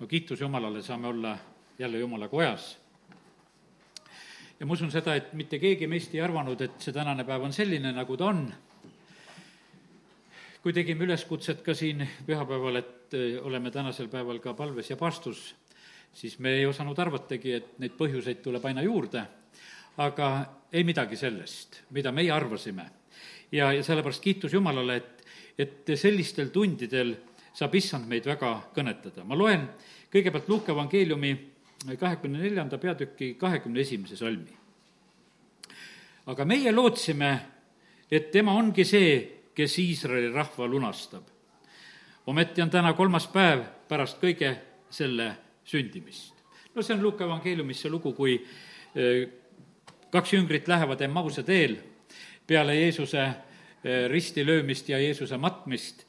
no kiitus Jumalale, saame olla jälle Jumala kojas. ja ma usun seda, et mitte keegi meist ei arvanud, et see tänane päev on selline, nagu ta on. kui tegime üleskutset ka siin pühapäeval, et eh, oleme tänasel päeval ka palves ja paastus, siis me ei osanud arvatagi, et neid põhjuseid tuleb aina juurde, aga ei midagi sellest, mida meie arvasime. ja, ja sellepärast kiitus Jumalale, et, et sellistel tundidel saab issand meid väga kõnetada. ma loen kõigepealt Luuke evangeeliumi kahekümne neljanda peatüki kahekümne esimese salmi. aga meie lootsime, et tema ongi see, kes Iisraeli rahva lunastab. ometi on täna kolmas päev pärast kõige selle sündimist. no see on Luuke evangeeliumis see lugu, kui eh, kaks jüngrit lähevad Emmause teel peale Jeesuse eh, ristilöömist ja Jeesuse matmist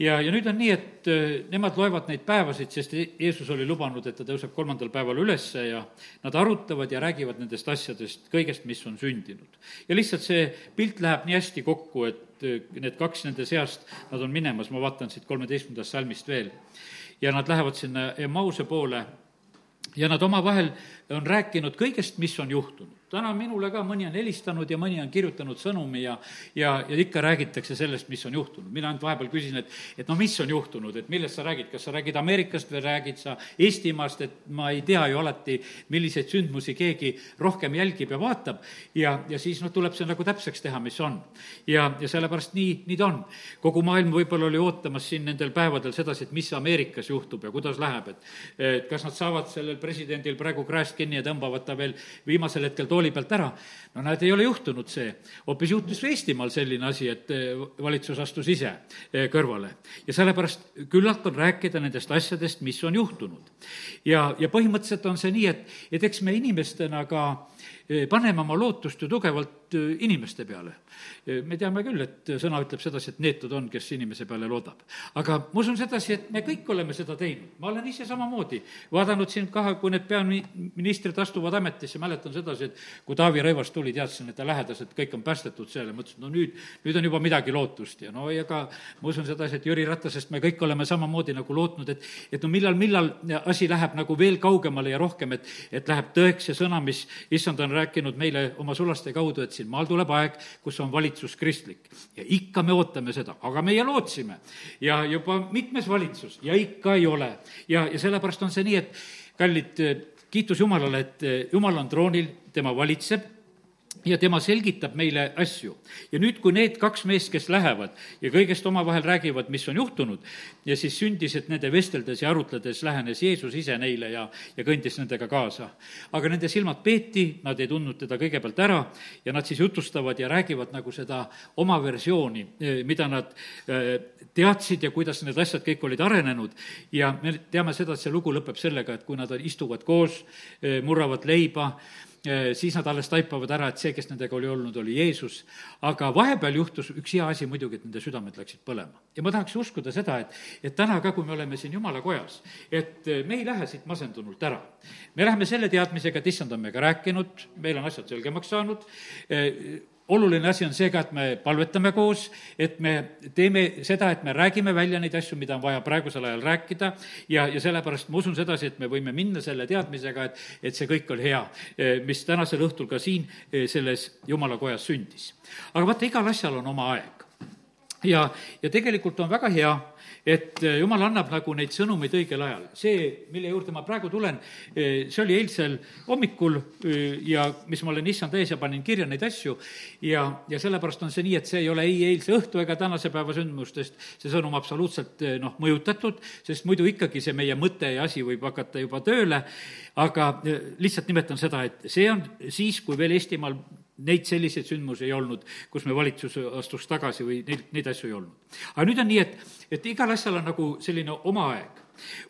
ja, ja nüüd on nii, et äh, nemad loevad neid päevasid, sest Jeesus oli lubanud, et ta tõuseb kolmandal päeval ülesse ja nad arutavad ja räägivad nendest asjadest, kõigest, mis on sündinud. ja lihtsalt see pilt läheb nii hästi kokku, et äh, need kaks nende seast, nad on minemas, ma vaatan siit kolmeteistkümnendast salmist veel, ja nad lähevad sinna Emmause poole ja nad omavahel on rääkinud kõigest, mis on juhtunud täna minule ka mõni on helistanud ja mõni on kirjutanud sõnumi ja, ja, ja ikka räägitakse sellest, mis on juhtunud. mina ainult vahepeal küsin, et, et no mis on juhtunud, et millest sa räägid, kas sa räägid Ameerikast või räägid sa Eestimaast, et ma ei tea ju alati, milliseid sündmusi keegi rohkem jälgib ja vaatab. ja, ja siis noh, tuleb see nagu täpseks teha, mis on. ja, ja sellepärast nii, nii ta on. kogu maailm võib-olla oli ootamas siin nendel päevadel sedasi, et mis Ameerikas juhtub ja kuidas läheb, et et kas nad saavad sellel presidendil praegu kraest kinni ja tõmbavad ta veel viimasel hetkel tooli pealt ära. no näed, ei ole juhtunud see. hoopis juhtus Eestimaal selline asi, et eh, valitsus astus ise eh, kõrvale. ja sellepärast küllalt on rääkida nendest asjadest, mis on juhtunud. ja, ja põhimõtteliselt on see nii, et, et eks me inimestena ka eh, paneme oma lootust ju tugevalt inimeste peale. Me teame küll, et sõna ütleb sedasi, et neetud on, kes inimese peale loodab. aga ma usun sedasi, et me kõik oleme seda teinud, ma olen ise samamoodi vaadanud siin kahe, kui need peaministrid astuvad ametisse, mäletan sedasi, et kui Taavi Rõivas tuli, teadsin, et ta lähedased kõik on päästetud seal ja mõtlesin, no nüüd, nüüd on juba midagi lootust. Ja no ega ma usun sedasi, et Jüri Ratasest me kõik oleme samamoodi nagu lootnud, et, et no millal, millal asi läheb nagu veel kaugemale ja rohkem, et, et läheb tõeks see sõna, mis issand on rääkinud meile oma sulaste kaudu, et siin maal tuleb aeg, kus on valitsus kristlik. ja ikka me ootame seda, aga meie lootsime. ja juba mitmes valitsus ja ikka ei ole. ja, ja sellepärast on see nii, et kallid, kiitus Jumalale, et Jumal on troonil, tema valitseb ja tema selgitab meile asju. ja nüüd, kui need kaks meest, kes lähevad ja kõigest omavahel räägivad, mis on juhtunud, ja siis sündis, et nende vesteldes ja arutledes lähenes Jeesus ise neile ja, ja kõndis nendega kaasa. aga nende silmad peeti, nad ei tundnud teda kõigepealt ära ja nad siis jutustavad ja räägivad nagu seda oma versiooni, eh, mida nad eh, teadsid ja kuidas need asjad kõik olid arenenud. ja me teame seda, et see lugu lõpeb sellega, et kui nad istuvad koos, eh, murravad leiba, siis nad alles taipavad ära, et see, kes nendega oli olnud, oli Jeesus. aga vahepeal juhtus üks hea asi muidugi, et nende südamed läksid põlema. ja ma tahaks uskuda seda, et, et täna ka, kui me oleme siin Jumala kojas, et äh, me ei lähe siit masendunult ära. me läheme selle teadmisega, et issand on meiega rääkinud, meil on asjad selgemaks saanud, äh, oluline asi on see ka, et me palvetame koos, et me teeme seda, et me räägime välja neid asju, mida on vaja praegusel ajal rääkida ja, ja sellepärast ma usun sedasi, et me võime minna selle teadmisega, et, et see kõik on hea, mis tänasel õhtul ka siin selles jumala kojas sündis. aga vaata, igal asjal on oma aeg. ja, ja tegelikult on väga hea, et äh, jumal annab nagu neid sõnumeid õigel ajal. see, mille juurde ma praegu tulen, äh, see oli eilsel hommikul äh, ja mis ma olen issand ees ja panin kirja neid asju. Ja, ja sellepärast on see nii, et see ei ole ei eilse õhtu ega tänase päeva sündmustest. See sõnum absoluutselt noh, mõjutatud, sest muidu ikkagi see meie mõte ja asi võib hakata juba tööle, aga lihtsalt nimetan seda, et see on siis, kui veel Eestimaal neid selliseid sündmusi ei olnud, kus me valitsus astus tagasi või neid, neid asju ei olnud. aga nüüd on nii, et, et igal asjal on nagu selline oma aeg.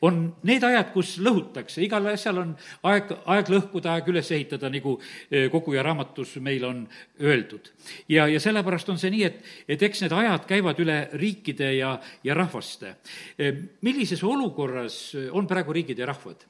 on need ajad, kus lõhutakse, igal asjal on aeg, aeg lõhkuda, aeg üles ehitada, nagu eh, kogu ja raamatus meil on öeldud. ja, ja sellepärast on see nii, et, et eks need ajad käivad üle riikide ja, ja rahvaste. Eh, millises olukorras on praegu riigid ja rahvad?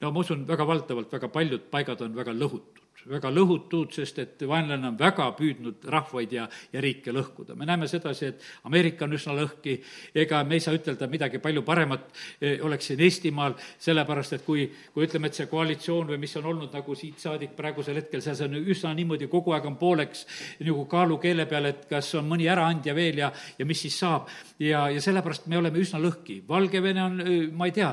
no ma usun, väga valdavalt väga paljud paigad on väga lõhutud väga lõhutud, sest et vaenlane on väga püüdnud rahvaid ja, ja riike lõhkuda. me näeme sedasi, et Ameerika on üsna lõhki, ega me ei saa ütelda midagi palju paremat eh, oleks siin Eestimaal, sellepärast et kui, kui ütleme, et see koalitsioon või mis on olnud nagu siit saadik praegusel hetkel, see on üsna niimoodi, kogu aeg on pooleks nagu kaalukeele peal, et kas on mõni äraandja veel ja, ja mis siis saab. ja, ja sellepärast me oleme üsna lõhki. Valgevene on, ma ei tea,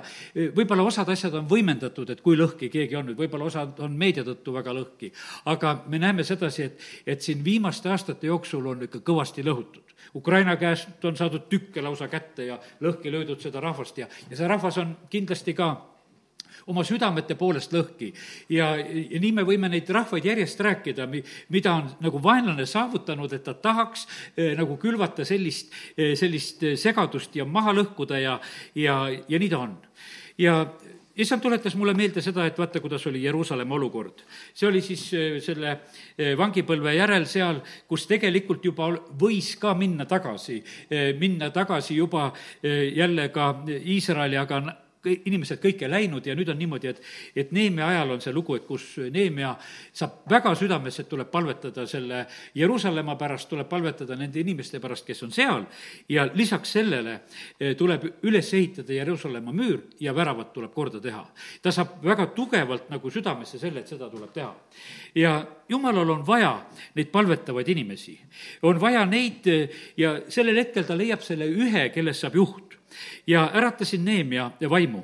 võib-olla osad asjad on võimendatud, et kui lõhki keegi on, võib-olla osad on meedia tõttu väga lõhki. Aga me näeme sedasi, et, et siin viimaste aastate jooksul on ikka kõvasti lõhutud. Ukraina käest on saadud tükke lausa kätte ja lõhki löödud seda rahvast ja, ja see rahvas on kindlasti ka oma südamete poolest lõhki. ja, ja nii me võime neid rahvaid järjest rääkida, mi-, mida on nagu vaenlane saavutanud, et ta tahaks eh, nagu külvata sellist eh,, sellist segadust ja maha lõhkuda ja, ja, ja nii ta on. ja issand tuletas mulle meelde seda, et vaata, kuidas oli Jeruusalemma olukord. see oli siis äh, selle äh, vangipõlve järel seal, kus tegelikult juba võis ka minna tagasi, äh, minna tagasi juba jälle ka Iisraeli, aga inimesed kõike läinud ja nüüd on niimoodi, et, et Neemia ajal on see lugu, et kus Neemia saab väga südamesse, et tuleb palvetada selle Jeruusalemma pärast, tuleb palvetada nende inimeste pärast, kes on seal, ja lisaks sellele eh, tuleb üles ehitada Jeruusalemma müür ja väravad tuleb korda teha. ta saab väga tugevalt nagu südamesse selle, et seda tuleb teha. ja jumalal on vaja neid palvetavaid inimesi, on vaja neid eh, ja sellel hetkel ta leiab selle ühe, kellest saab juht ja äratasin Neemia vaimu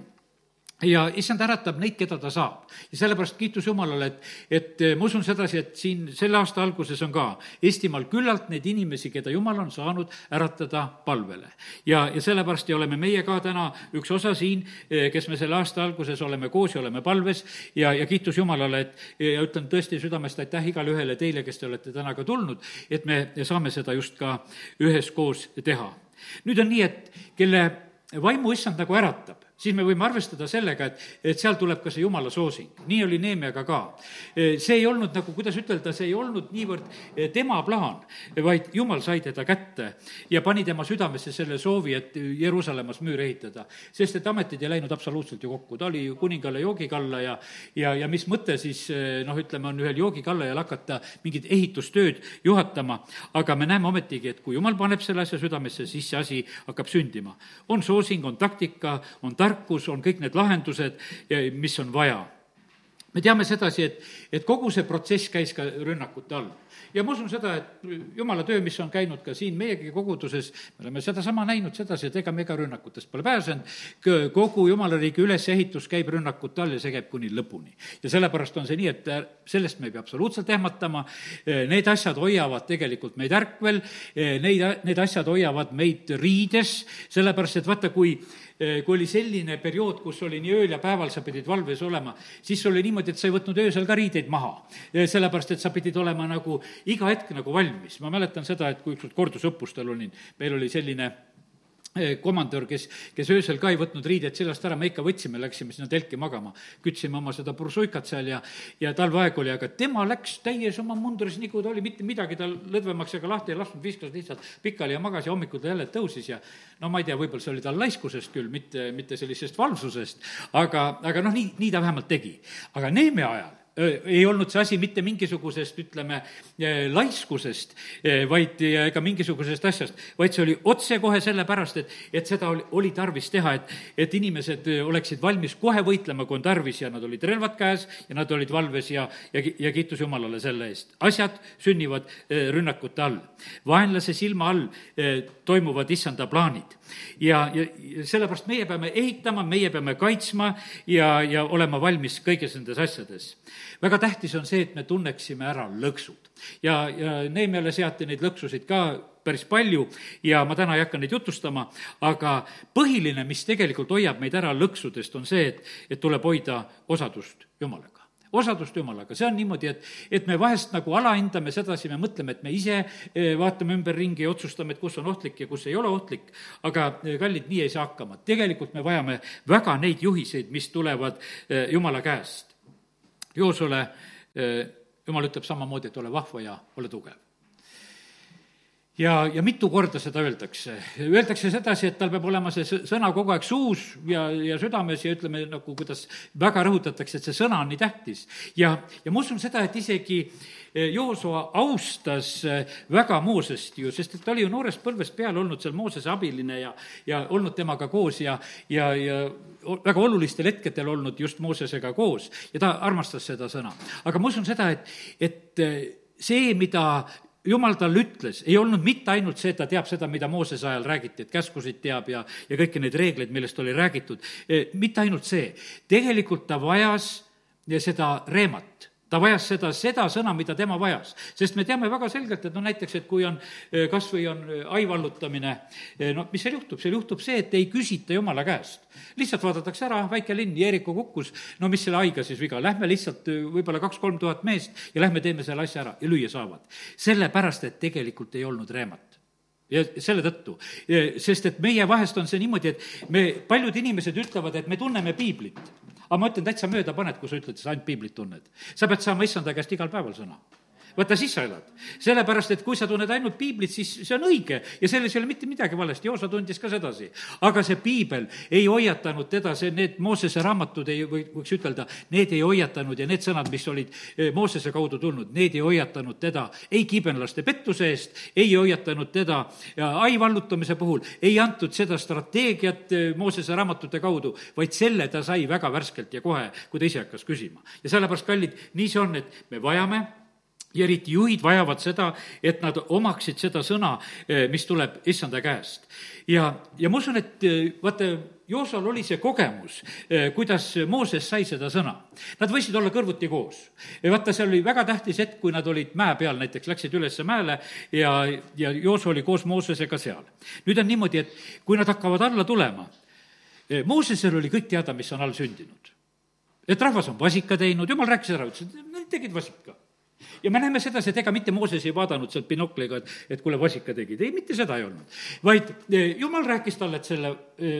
ja issand äratab neid, keda ta saab. ja sellepärast kiitus Jumalale, et, et eh, ma usun sedasi, et siin selle aasta alguses on ka Eestimaal küllalt neid inimesi, keda Jumal on saanud äratada palvele. ja, ja sellepärast ja oleme meie ka täna üks osa siin, eh, kes me selle aasta alguses oleme koos ja oleme palves ja, ja kiitus Jumalale, et ja ütlen tõesti südamest aitäh igale ühele teile, kes te olete täna ka tulnud, et me saame seda just ka üheskoos teha. Nüüd on nii, et kelle vaimu issand nagu äratab, siis me võime arvestada sellega, et, et seal tuleb ka see jumala soosing. nii oli Neemiaga ka. see ei olnud nagu, kuidas ütelda, see ei olnud niivõrd eh, tema plaan, vaid jumal sai teda kätte ja pani tema südamesse selle soovi, et Jeruusalemmas müür ehitada. sest et ametid ei läinud absoluutselt ju kokku, ta oli ju kuningale joogikalla ja, ja, ja mis mõte siis eh, noh, ütleme, on ühel joogikallajal hakata mingit ehitustööd juhatama, aga me näeme ometigi, et kui jumal paneb selle asja südamesse, siis see asi hakkab sündima. on soosing, on taktika, on tark, tarkus, on kõik need lahendused, mis on vaja. me teame sedasi, et, et kogu see protsess käis ka rünnakute all ja ma usun seda, et jumala töö, mis on käinud ka siin meiegi koguduses, me oleme sedasama näinud sedasi, et ega me ega rünnakutest pole pääsenud, kogu jumala riigi ülesehitus käib rünnakute all ja see käib kuni lõpuni. ja sellepärast on see nii, et sellest me ei pea absoluutselt ehmatama, need asjad hoiavad tegelikult meid ärkvel, neid, need asjad hoiavad meid riides, sellepärast et vaata, kui kui oli selline periood, kus oli nii ööl ja päeval, sa pidid valves olema, siis oli niimoodi, et sa ei võtnud öösel ka riideid maha. sellepärast, et sa pidid olema nagu iga hetk nagu valmis. ma mäletan seda, et kui ükskord kordusõppustel olin, meil oli selline eh, komandör, kes, kes öösel ka ei võtnud riideid seljast ära, me ikka võtsime, läksime sinna telki magama. kütsime oma seda bursuikat seal ja, ja talveaeg oli, aga tema läks täies oma mundris, nagu ta oli, mitte midagi tal lõdvemaks ega lahti ei lasknud, viskas lihtsalt pikali ja magas ja hommikul ta jälle tõusis ja no ma ei tea, võib-olla see oli tal laiskusest küll, mitte, mitte sellisest valvsusest, aga, aga noh, nii, nii ta vähemalt tegi. aga Neeme ajal ei olnud see asi mitte mingisugusest, ütleme, laiskusest, vaid ega mingisugusest asjast, vaid see oli otsekohe sellepärast, et, et seda oli, oli tarvis teha, et, et inimesed oleksid valmis kohe võitlema, kui on tarvis ja nad olid relvad käes ja nad olid valves ja, ja, ja kiitus Jumalale selle eest. asjad sünnivad rünnakute all. vaenlase silma all toimuvad issanda plaanid. Ja, ja sellepärast meie peame ehitama, meie peame kaitsma ja, ja olema valmis kõiges nendes asjades väga tähtis on see, et me tunneksime ära lõksud. ja, ja Neemiale seati neid lõksusid ka päris palju ja ma täna ei hakka neid jutustama, aga põhiline, mis tegelikult hoiab meid ära lõksudest, on see, et, et tuleb hoida osadust Jumalaga osadust Jumalaga, see on niimoodi, et, et me vahest nagu alahindame sedasi, me mõtleme, et me ise eh, vaatame ümberringi ja otsustame, et kus on ohtlik ja kus ei ole ohtlik, aga eh, kallid, nii ei saa hakkama. tegelikult me vajame väga neid juhiseid, mis tulevad eh, Jumala käest. Joosule jumal ütleb samamoodi, et ole vahva ja ole tugev. Ja, ja mitu korda seda öeldakse. Öeldakse sedasi, et tal peab olema see sõna kogu aeg suus ja, ja südames ja ütleme nagu, kuidas väga rõhutatakse, et see sõna on nii tähtis. ja, ja ma usun seda, et isegi eh, Joosua austas eh, väga Moosest ju, sest et ta oli ju noorest põlvest peale olnud seal Moosese abiline ja, ja olnud temaga koos ja, ja, ja väga olulistel hetkedel olnud just Moosesega koos ja ta armastas seda sõna. aga ma usun seda, et, et eh, see, mida jumal talle ütles, ei olnud mitte ainult see, et ta teab seda, mida Moosese ajal räägiti, et käskusid teab ja, ja kõiki neid reegleid, millest oli räägitud, eh, mitte ainult see, tegelikult ta vajas seda reemat ta vajas seda, seda sõna, mida tema vajas. sest me teame väga selgelt, et no näiteks, et kui on eh, kas või on eh, ai vallutamine, no mis seal juhtub, seal juhtub see, et ei küsita jumala käest. lihtsalt vaadatakse ära, väike linn, Jeeriku kukkus, no mis selle aiga siis viga, lähme lihtsalt võib-olla kaks-kolm tuhat meest ja lähme teeme selle asja ära ja lüüa saavad. sellepärast, et tegelikult ei olnud reemat ja selle tõttu, sest et meie vahest on see niimoodi, et me, paljud inimesed ütlevad, et me tunneme piiblit. Aga ma ütlen, täitsa mööda paned, kui sa ütled, sa ainult piiblit tunned. sa pead saama issanda käest igal päeval sõna vaata, siis sa elad. sellepärast, et kui sa tunned ainult piiblit, siis see on õige ja selles ei ole mitte midagi valesti, Joosa tundis ka sedasi. aga see piibel ei hoiatanud teda, see, need Moosese raamatud ei, või võiks ütelda, need ei hoiatanud ja need sõnad, mis olid eh, Moosese kaudu tulnud, need ei hoiatanud teda ei kibenlaste pettuse eest, ei hoiatanud teda ai vallutamise puhul, ei antud seda strateegiat eh, Moosese raamatute kaudu, vaid selle ta sai väga värskelt ja kohe, kui ta ise hakkas küsima. ja sellepärast, kallid, nii see on, et me vajame ja eriti juhid vajavad seda, et nad omaksid seda sõna, eh, mis tuleb issanda käest. ja, ja ma usun, et eh, vaata, Joosal oli see kogemus, eh, kuidas Mooses sai seda sõna. Nad võisid olla kõrvuti koos. vaata, seal oli väga tähtis hetk, kui nad olid mäe peal, näiteks läksid üles mäele ja, ja Jooso oli koos Moosesega seal. nüüd on niimoodi, et kui nad hakkavad alla tulema, Moosesel oli kõik teada, mis on all sündinud. et rahvas on vasika teinud, jumal rääkis ära, ütles, et tegid vasika ja me näeme sedasi, et ega mitte Mooses ei vaadanud sealt binokliga, et, et kuule, vasika tegid, ei, mitte seda ei olnud. vaid e, jumal rääkis talle, et selle e,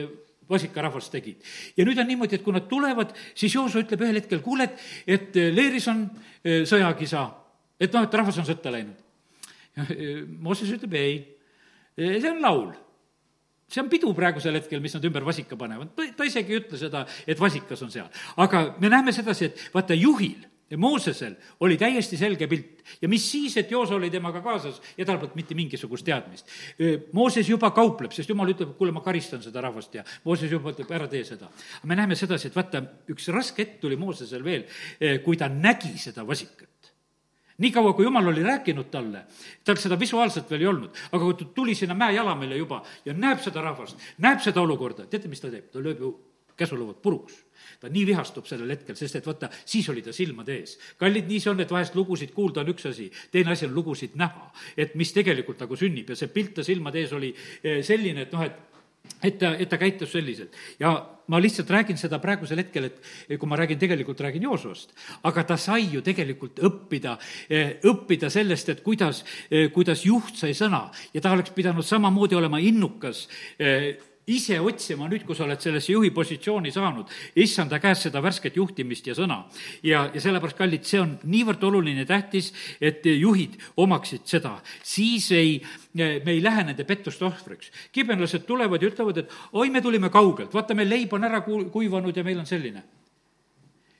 vasikarahvas tegid. ja nüüd on niimoodi, et kui nad tulevad, siis Jooso ütleb ühel hetkel, kuule, et, et leeris on e, sõjakisa, et noh, et rahvas on sõtta läinud. Mooses ütleb ei, see on laul see on pidu praegusel hetkel, mis nad ümber vasika panevad, ta isegi ei ütle seda, et vasikas on seal. aga me näeme sedasi, et vaata, juhil Moosesel oli täiesti selge pilt ja mis siis, et Joosa oli temaga kaasas ja tal polnud mitte mingisugust teadmist. Mooses juba kaupleb, sest jumal ütleb, kuule, ma karistan seda rahvast ja Mooses juba ütleb, ära tee seda. me näeme sedasi, et vaata, üks raske hetk tuli Moosesel veel, kui ta nägi seda vasikat niikaua, kui jumal oli rääkinud talle, tal seda visuaalselt veel ei olnud, aga kui ta tuli sinna mäe jalamile juba ja näeb seda rahvast, näeb seda olukorda, teate, mis ta teeb? ta lööb ju käsulõuad puruks. Ta nii vihastub sellel hetkel, sest et vaata, siis oli ta silmade ees. kallid, nii see on, et vahest lugusid kuulda on üks asi, teine asi on lugusid näha, et mis tegelikult nagu sünnib. Ja see pilt ta silmade ees oli eh, selline, et noh, et et ta, et ta käitus selliselt. Ja ma lihtsalt räägin seda praegusel hetkel, et kui ma räägin, tegelikult räägin Joosost, aga ta sai ju tegelikult õppida, eh, õppida sellest, et kuidas, eh, kuidas juht sai sõna. Ja ta oleks pidanud samamoodi olema innukas ise otsima nüüd, kui sa oled sellesse juhi positsiooni saanud, issanda käest seda värsket juhtimist ja sõna. ja, ja sellepärast, kallid, see on niivõrd oluline, tähtis, et juhid omaksid seda. siis ei, me ei lähe nende pettuste ohvriks. kibenlased tulevad ja ütlevad, et oi, me tulime kaugelt, vaata, meil leib on ära ku-, kuivanud ja meil on selline.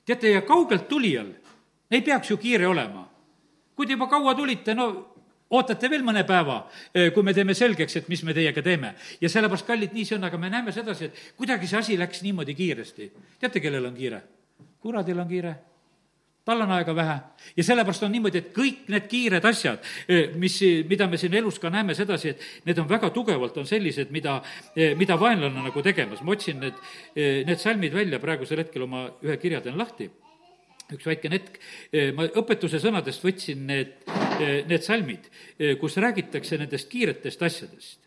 teate, ja kaugelt tulijal ei peaks ju kiire olema. kui te juba kaua tulite, no ootate veel mõne päeva, eh, kui me teeme selgeks, et mis me teiega teeme. ja sellepärast, kallid, nii see on, aga me näeme sedasi, et kuidagi see asi läks niimoodi kiiresti. teate, kellel on kiire? kuradil on kiire tal on aega vähe ja sellepärast on niimoodi, et kõik need kiired asjad, eh, mis, mida me siin elus ka näeme sedasi, et need on väga tugevalt, on sellised, mida, eh, mida vaenlane on nagu tegemas. ma otsin need, need salmid välja praegusel hetkel oma ühe kirja teen lahti üks väikene hetk, ma õpetuse sõnadest võtsin need, need salmid, kus räägitakse nendest kiiretest asjadest.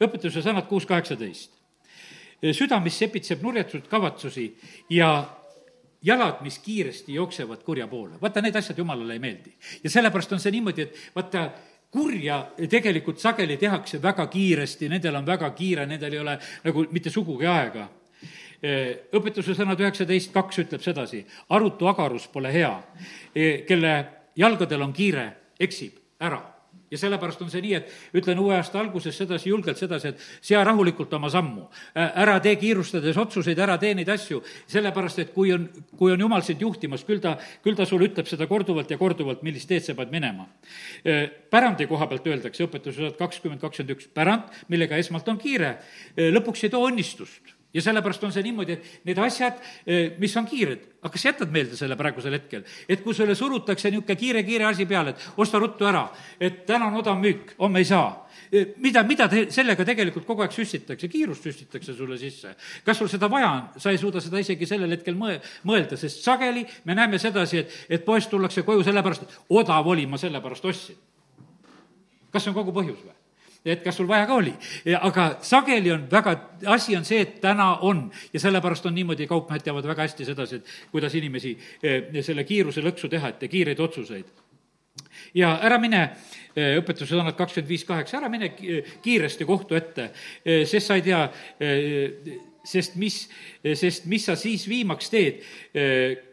õpetuse sõnad kuus kaheksateist. süda, mis sepitseb nurjatuid kavatsusi ja jalad, mis kiiresti jooksevad kurja poole. vaata, need asjad jumalale ei meeldi. ja sellepärast on see niimoodi, et vaata, kurja tegelikult sageli tehakse väga kiiresti, nendel on väga kiire, nendel ei ole nagu mitte sugugi aega õpetuse sõnad üheksateist kaks ütleb sedasi, arutu agarus pole hea, kelle jalgadel on kiire, eksib ära. ja sellepärast on see nii, et ütlen uue aasta alguses sedasi, julgelt sedasi, et sea rahulikult oma sammu. ära tee kiirustades otsuseid, ära tee neid asju, sellepärast et kui on, kui on jumal sind juhtimas, küll ta, küll ta sulle ütleb seda korduvalt ja korduvalt, millist teed sa pead minema. pärandi koha pealt öeldakse õpetuses kakskümmend, kakskümmend üks, pärand, millega esmalt on kiire, lõpuks ei too õnnistust ja sellepärast on see niimoodi, et need asjad, eh, mis on kiired, aga kas jätad meelde selle praegusel hetkel, et kui sulle surutakse niisugune kiire-kiire asi peale, et osta ruttu ära, et täna on odav müük, homme ei saa eh, mida, mida te sellega tegelikult kogu aeg süstitakse, kiirust süstitakse sulle sisse. kas sul seda vaja on, sa ei suuda seda isegi sellel hetkel mõe-, mõelda, sest sageli me näeme sedasi, et, et poest tullakse koju sellepärast, et odav oli, ma sellepärast ostsin. kas see on kogu põhjus või? Et kas sul vaja ka oli. aga sageli on väga, asi on see, et täna on ja sellepärast on niimoodi, kaupmehed teavad väga hästi sedasi, et kuidas inimesi eh, selle kiiruse lõksu teha, et kiireid otsuseid. ja ära mine eh, õpetuse sõnad kakskümmend viis kaheksa, ära mine kiiresti kohtu ette, eh, sest sa ei tea, sest mis, sest mis sa siis viimaks teed,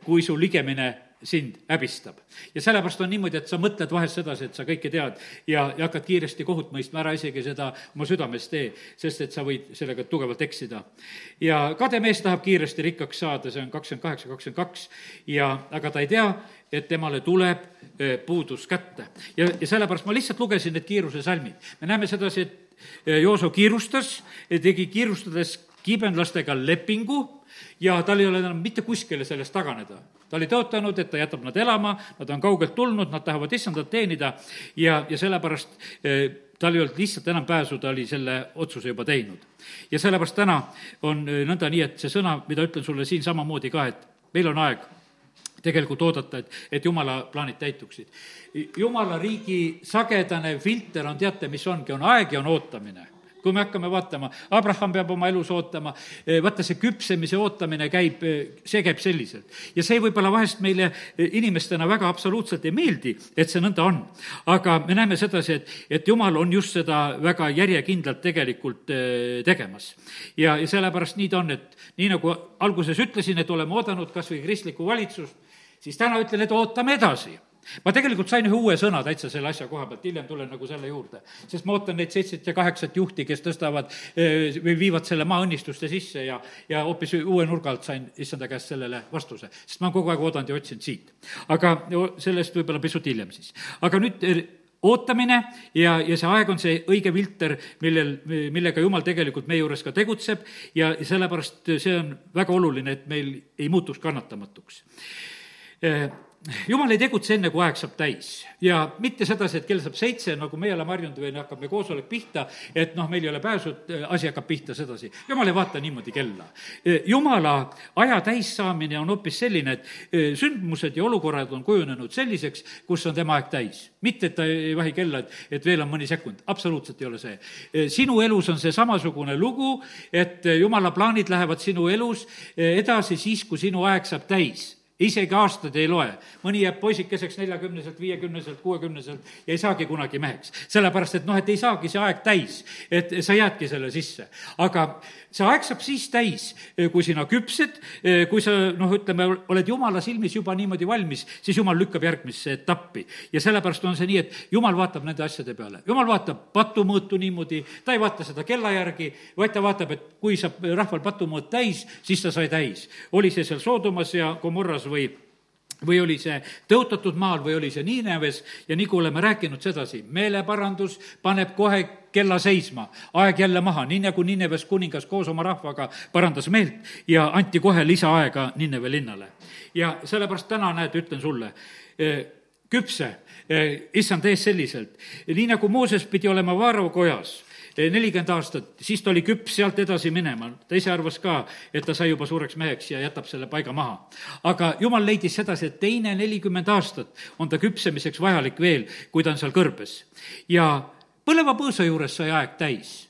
kui su ligemine sind häbistab. ja sellepärast on niimoodi, et sa mõtled vahest sedasi, et sa kõike tead ja, ja hakkad kiiresti kohut mõistma, ära isegi seda oma südames tee, sest et sa võid sellega tugevalt eksida. ja kade mees tahab kiiresti rikkaks saada, see on kakskümmend kaheksa, kakskümmend kaks, ja aga ta ei tea, et temale tuleb eh, puudus kätte. ja, ja sellepärast ma lihtsalt lugesin need kiiruse salmid. me näeme sedasi, et eh, Jooso kiirustas, tegi kiirustades kiibenlastega lepingu ja tal ei ole enam mitte kuskile sellest taganeda. Ta oli tõotanud, et ta jätab nad elama, nad on kaugelt tulnud, nad tahavad issandat teenida ja, ja sellepärast eh, tal ei olnud lihtsalt enam pääsu, ta oli selle otsuse juba teinud. ja sellepärast täna on eh, nõnda nii, et see sõna, mida ütlen sulle siin samamoodi ka, et meil on aeg tegelikult oodata, et, et jumala plaanid täituksid. jumala riigi sagedane filter on, teate, mis ongi, on aeg ja on ootamine kui me hakkame vaatama, Abraham peab oma elus ootama, eh, vaata, see küpsemise ootamine käib, eh, see käib selliselt. ja see võib-olla vahest meile eh, inimestena väga absoluutselt ei meeldi, et see nõnda on. aga me näeme sedasi, et, et jumal on just seda väga järjekindlalt tegelikult tegemas. ja, ja sellepärast nii ta on, et nii nagu alguses ütlesin, et oleme oodanud kas või kristlikku valitsust, siis täna ütlen, et ootame edasi ma tegelikult sain ühe uue sõna täitsa selle asja koha pealt, hiljem tulen nagu selle juurde. sest ma ootan neid seitset ja kaheksat juhti, kes tõstavad eh, või viivad selle maaõnnistuste sisse ja, ja hoopis uue nurga alt sain issanda käest sellele vastuse. sest ma kogu aeg oodanud ja otsinud siit. aga sellest võib-olla pisut hiljem siis. aga nüüd eh, ootamine ja, ja see aeg on see õige filter, millel, millega jumal tegelikult meie juures ka tegutseb ja sellepärast see on väga oluline, et meil ei muutuks kannatamatuks eh, jumal ei tegutse enne, kui aeg saab täis. ja mitte sedasi, et kell saab seitse, nagu meie oleme harjunud või hakkab meie koosolek pihta, et noh, meil ei ole pääsu, et asi hakkab pihta sedasi. jumal ei vaata niimoodi kella. Äh, jumala aja täissaamine on hoopis selline, et äh, sündmused ja olukorrad on kujunenud selliseks, kus on tema aeg täis. mitte, et ta ei vahi kella, et, et veel on mõni sekund, absoluutselt ei ole see. sinu elus on see samasugune lugu, et jumala plaanid lähevad sinu elus edasi siis, kui sinu aeg saab täis isegi aastad ei loe. mõni jääb poisikeseks neljakümneselt, viiekümneselt, kuuekümneselt ja ei saagi kunagi meheks. sellepärast, et noh, et ei saagi see aeg täis, et sa jäädki selle sisse. aga see aeg saab siis täis, kui sina küpsed, kui sa noh, ütleme, oled jumala silmis juba niimoodi valmis, siis jumal lükkab järgmisse etappi. ja sellepärast on see nii, et jumal vaatab nende asjade peale. jumal vaatab patumõõtu niimoodi, ta ei vaata seda kella järgi, vaid ta vaatab, et kui saab rahval patumõõt täis, siis ta sai täis. oli see seal Soodomas ja Gomorras Sodras või või oli see tõotatud maal või oli see Niineves ja nagu oleme rääkinud sedasi, meeleparandus paneb kohe kella seisma, aeg jälle maha, nii nagu Niineves kuningas koos oma rahvaga parandas meelt ja anti kohe lisaaega Niineve linnale. ja sellepärast täna, näed, ütlen sulle, eh, küpse, eh, issand ees selliselt, nii nagu Mooses pidi olema Vaaro kojas nelikümmend aastat, siis ta oli küps sealt edasi minema. ta ise arvas ka, et ta sai juba suureks meheks ja jätab selle paiga maha. aga jumal leidis sedasi, et teine nelikümmend aastat on ta küpsemiseks vajalik veel, kui ta on seal kõrbes. ja põleva põõsa juures sai aeg täis.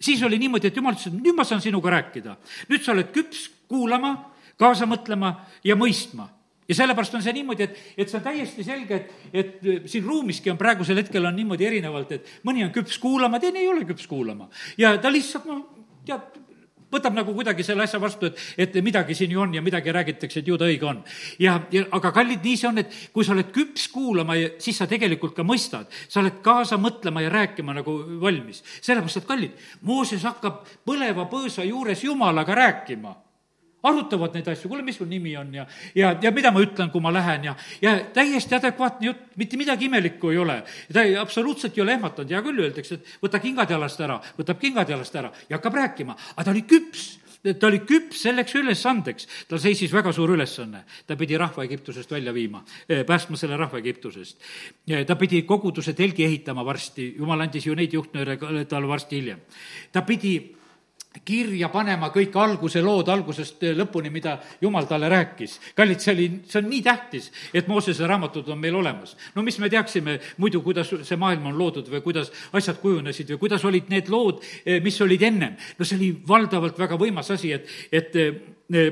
siis oli niimoodi, et jumal ütles, et nüüd ma saan sinuga rääkida. nüüd sa oled küps kuulama, kaasa mõtlema ja mõistma ja sellepärast on see niimoodi, et, et see on täiesti selge, et, et siin ruumiski on praegusel hetkel on niimoodi erinevalt, et mõni on küps kuulama, teine ei ole küps kuulama. ja ta lihtsalt, no tead, võtab nagu kuidagi selle asja vastu, et, et midagi siin ju on ja midagi räägitakse, et ju ta õige on. ja, ja aga kallid, nii see on, et kui sa oled küps kuulama, siis sa tegelikult ka mõistad. sa oled kaasa mõtlema ja rääkima nagu valmis. sellepärast, et kallid, Mooses hakkab põleva põõsa juures Jumalaga rääkima arutavad neid asju, kuule, mis sul nimi on ja, ja, ja mida ma ütlen, kui ma lähen ja, ja täiesti adekvaatne jutt, mitte midagi imelikku ei ole. ta ei, absoluutselt ei ole ehmatanud, hea küll, öeldakse, et võta kingad jalast ära, võtab kingad jalast ära ja hakkab rääkima, aga ta oli küps ta oli küps selleks ülesandeks, tal seisis väga suur ülesanne. ta pidi rahva Egiptusest välja viima, eh, päästma selle rahva Egiptusest. ta pidi koguduse telgi ehitama varsti, jumal andis ju neid juhtnööre talle varsti hiljem. ta pidi kirja panema kõik alguse lood algusest lõpuni, mida jumal talle rääkis. kallid, see oli, see on nii tähtis, et Moosese raamatud on meil olemas. no mis me teaksime muidu, kuidas see maailm on loodud või kuidas asjad kujunesid või kuidas olid need lood, mis olid ennem. no see oli valdavalt väga võimas asi, et, et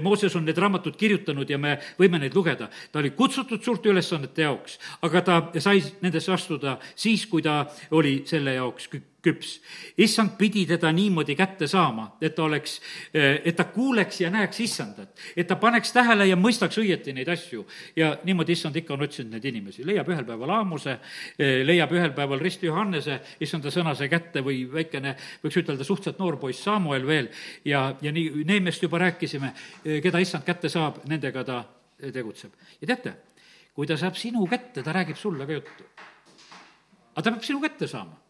Mooses on need raamatud kirjutanud ja me võime neid lugeda. ta oli kutsutud suurte ülesannete jaoks, aga ta sai nendesse astuda siis, kui ta oli selle jaoks küps. issand pidi teda niimoodi kätte saama, et ta oleks, et ta kuuleks ja näeks issandat, et ta paneks tähele ja mõistaks õieti neid asju. ja niimoodi issand ikka on otsinud neid inimesi, leiab ühel päeval Aamuse, leiab ühel päeval Risti Johannese, issanda sõna sai kätte või väikene, võiks ütelda, suhteliselt noor poiss Samuel veel ja, ja nii Neemest juba rääkisime, keda issand kätte saab, nendega ta tegutseb. ja teate, kui ta saab sinu kätte, ta räägib sulle ka juttu. aga ta peab sinu kätte saama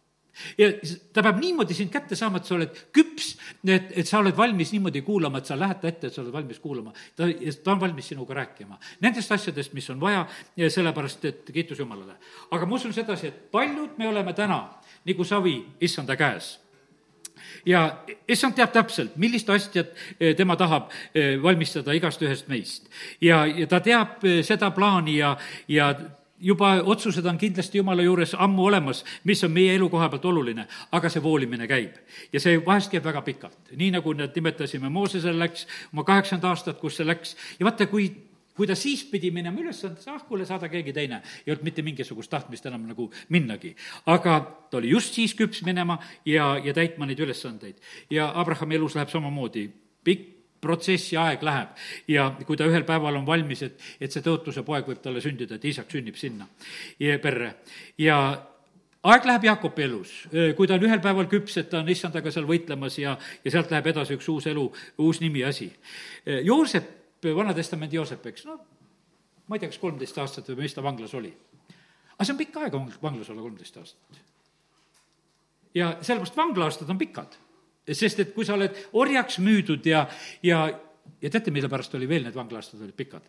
ja ta peab niimoodi sind kätte saama, et sa oled küps, et, et sa oled valmis niimoodi kuulama, et sa lähed ta ette, et sa oled valmis kuulama. ta, ta on valmis sinuga rääkima nendest asjadest, mis on vaja, sellepärast et kiitus Jumalale. aga ma usun sedasi, et paljud me oleme täna nagu savi issanda käes ja issand teab täpselt, millist asjad eh, tema tahab eh, valmistada igast ühest meist. ja, ja ta teab eh, seda plaani ja, ja juba otsused on kindlasti Jumala juures ammu olemas, mis on meie elu koha pealt oluline, aga see voolimine käib. ja see vahest käib väga pikalt, nii nagu need nimetasime, Moosesel läks oma kaheksakümmend aastat, kus see läks ja vaata, kui kui ta siis pidi minema ülesandes, ah, kuule, saada keegi teine. ei olnud mitte mingisugust tahtmist enam nagu minnagi. aga ta oli just siis küps minema ja, ja täitma neid ülesandeid. ja Abrahami elus läheb samamoodi, pikk protsessi aeg läheb ja kui ta ühel päeval on valmis, et, et see tõotuse poeg võib talle sündida, et isak sünnib sinna ja perre. ja aeg läheb Jaakobi elus, kui ta on ühel päeval küps, et ta on issandaga seal võitlemas ja, ja sealt läheb edasi üks uus elu, uus nimi, asi. Joosep, Vana-testamendi Joosep, eks, no ma ei tea, kas kolmteist aastat või mis ta vanglas oli. aga see on pikk aeg vanglas olla, kolmteist aastat. ja sellepärast vanglaaastad on pikad sest et kui sa oled orjaks müüdud ja, ja, ja teate, mille pärast oli veel need vangla-aastad olid pikad?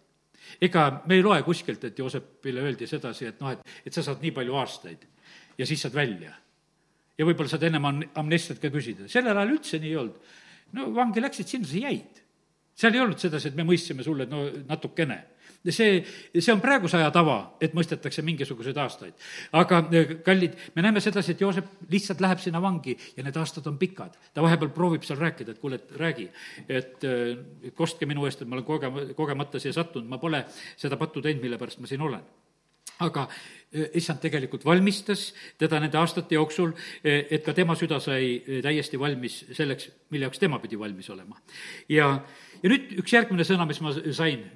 ega me ei loe kuskilt, et Joosepile öeldi sedasi, et noh, et, et sa saad nii palju aastaid ja siis saad välja. ja võib-olla saad ennem amnestiat ka küsida, sellel ajal üldse nii ei olnud. no vangi läksid sinna, sa jäid. seal ei olnud sedasi, et me mõistsime sulle, et no natukene see, see on praeguse aja tava, et mõistetakse mingisuguseid aastaid. aga eh, kallid, me näeme sedasi, et Joosep lihtsalt läheb sinna vangi ja need aastad on pikad. ta vahepeal proovib seal rääkida, et kuule, et räägi, et eh, kostke minu eest, et ma olen koge-, kogemata siia sattunud, ma pole seda pattu teinud, mille pärast ma siin olen aga eh, issand tegelikult valmistas teda nende aastate jooksul, et ka tema süda sai täiesti valmis selleks, mille jaoks tema pidi valmis olema. ja, ja nüüd üks järgmine sõna, mis ma sain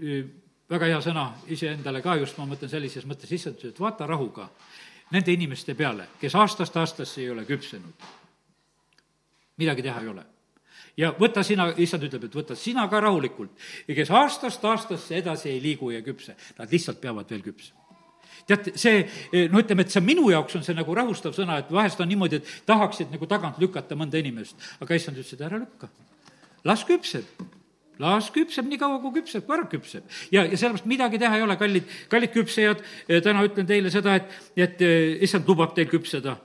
väga hea sõna iseendale ka just, ma mõtlen sellises mõttes, issand et vaata rahuga nende inimeste peale, kes aastast aastasse ei ole küpsenud. midagi teha ei ole. ja võta sina, issand ütleb, et võta sina ka rahulikult ja kes aastast aastasse edasi ei liigu ja küpse, nad lihtsalt peavad veel küpsema tead, see, no ütleme, et see minu jaoks on see nagu rahustav sõna, et vahest on niimoodi, et tahaksid nagu tagant lükata mõnda inimest, aga issand ütles, et ära lükka. las küpseb las küpseb nii kaua, kui küpseb, kui ära küpseb. ja, ja sellepärast midagi teha ei ole, kallid, kallid küpsejad, eh, täna ütlen teile seda, et, et eh, issand lubab teil küpseda.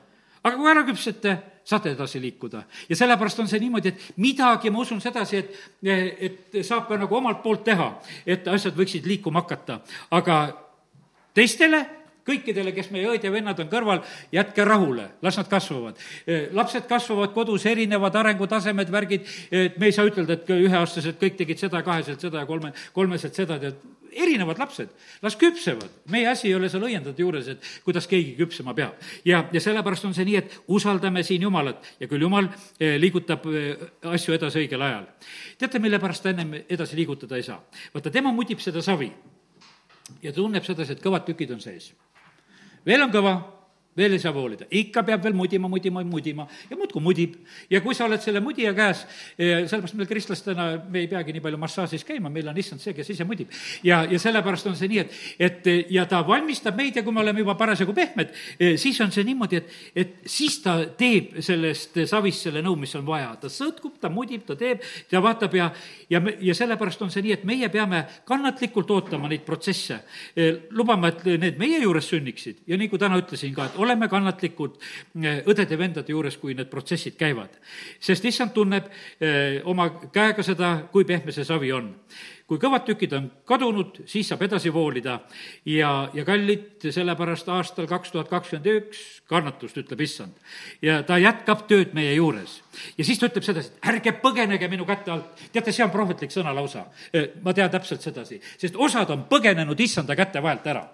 aga kui ära küpsete, saate edasi liikuda. ja sellepärast on see niimoodi, et midagi, ma usun sedasi, et, eh, et saab ka nagu omalt poolt teha, et asjad võiksid liikuma hakata, aga teistele kõikidele, kes meie õed ja vennad on kõrval, jätke rahule, las nad kasvavad. lapsed kasvavad kodus, erinevad arengutasemed, värgid, me ei saa ütelda, et üheaastased kõik tegid seda, kaheselt seda ja kolme, kolmeselt seda, tead, erinevad lapsed, las küpsevad. meie asi ei ole seal õiendada juures, et kuidas keegi küpsema peab. ja, ja sellepärast on see nii, et usaldame siin Jumalat ja küll Jumal liigutab asju edasi õigel ajal. teate, mille pärast ta ennem edasi liigutada ei saa? vaata, tema mudib seda savi ja tunneb sedasi, et kõvad tükid on sees. Veel on kõva veel ei saa voolida, ikka peab veel mudima, mudima, mudima ja muudkui mudib. ja kui sa oled selle mudija käes, eh, sellepärast meil kristlastena, me ei peagi nii palju massaažis käima, meil on issand see, kes ise mudib. ja, ja sellepärast on see nii, et, et ja ta valmistab meid ja kui me oleme juba parasjagu pehmed, eh, siis on see niimoodi, et, et siis ta teeb sellest savist selle nõu, mis on vaja. ta sõtkub, ta mudib, ta teeb, ta vaatab ja, ja me, ja sellepärast on see nii, et meie peame kannatlikult ootama neid protsesse. Eh, lubama, et need meie juures sünniksid ja nii kui täna ütlesin ka, et oleme kannatlikud eh, õdede-vendade juures, kui need protsessid käivad. sest issand tunneb eh, oma käega seda, kui pehme see savi on kui kõvad tükid on kadunud, siis saab edasi voolida ja, ja kallid, sellepärast aastal kaks tuhat kakskümmend üks kannatust, ütleb issand. ja ta jätkab tööd meie juures. ja siis ta ütleb sedasi, et ärge põgenege minu käte alt. teate, see on prohvetlik sõna lausa. Eh, ma tean täpselt sedasi, sest osad on põgenenud issanda käte vahelt ära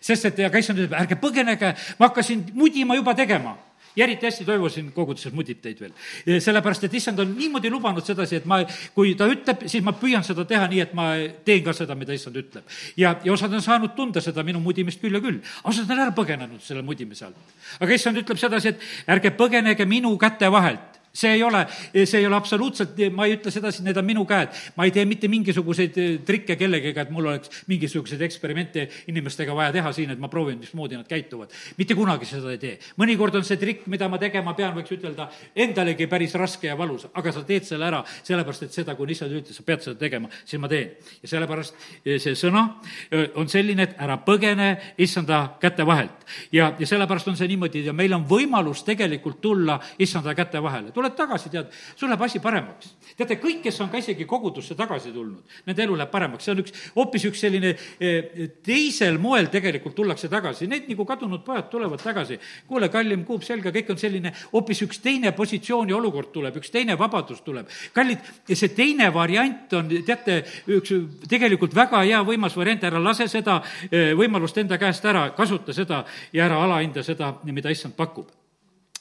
sest et aga issand ütleb, ärge põgenege, ma hakkasin mudima juba tegema ja eriti hästi toivosin koguduses mudib teid veel. sellepärast, et issand on niimoodi lubanud sedasi, et ma, kui ta ütleb, siis ma püüan seda teha nii, et ma teen ka seda, mida issand ütleb. ja, ja osad on saanud tunda seda minu mudimist küll ja küll, osad on ära põgenenud selle mudimise alt. aga issand ütleb sedasi, et ärge põgenege minu käte vahelt see ei ole, see ei ole absoluutselt, ma ei ütle sedasi, need on minu käed. ma ei tee mitte mingisuguseid eh, trikke kellegagi, et mul oleks mingisuguseid eksperimente inimestega vaja teha siin, et ma proovin, mismoodi nad käituvad. mitte kunagi seda ei tee. mõnikord on see trikk, mida ma tegema pean, võiks ütelda, endalegi päris raske ja valus, aga sa teed selle ära, sellepärast et seda, kui issand ütles, sa pead seda tegema, siis ma teen. ja sellepärast eh, see sõna eh, on selline, et ära põgene issanda käte vahelt. ja, ja sellepärast on see niimoodi ja meil on võimalus tegelikult tulla issanda käte vahele tuled tagasi, tead, sul läheb asi paremaks. teate, kõik, kes on ka isegi kogudusse tagasi tulnud, nende elu läheb paremaks, see on üks, hoopis üks selline eh, teisel moel tegelikult tullakse tagasi, need nagu kadunud pojad tulevad tagasi. kuule, kallim kuup selga, kõik on selline, hoopis üks teine positsioon ja olukord tuleb, üks teine vabadus tuleb. kallid, see teine variant on, teate, üks tegelikult väga hea võimas variant, ära lase seda eh, võimalust enda käest ära, kasuta seda ja ära alahinda seda, mida issand pakub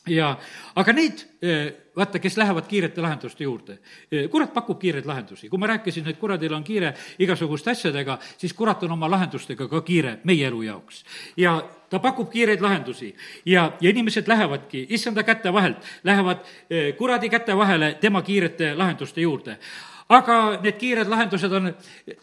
ja, aga need, eh, vaata, kes lähevad kiirete lahenduste juurde, eh, kurat pakub kiireid lahendusi. kui ma rääkisin, et kuradil on kiire igasuguste asjadega, siis kurat on oma lahendustega ka kiire meie elu jaoks. ja ta pakub kiireid lahendusi. Ja, ja inimesed lähevadki issanda käte vahelt, lähevad eh, kuradi käte vahele tema kiirete lahenduste juurde. Aga need kiired lahendused on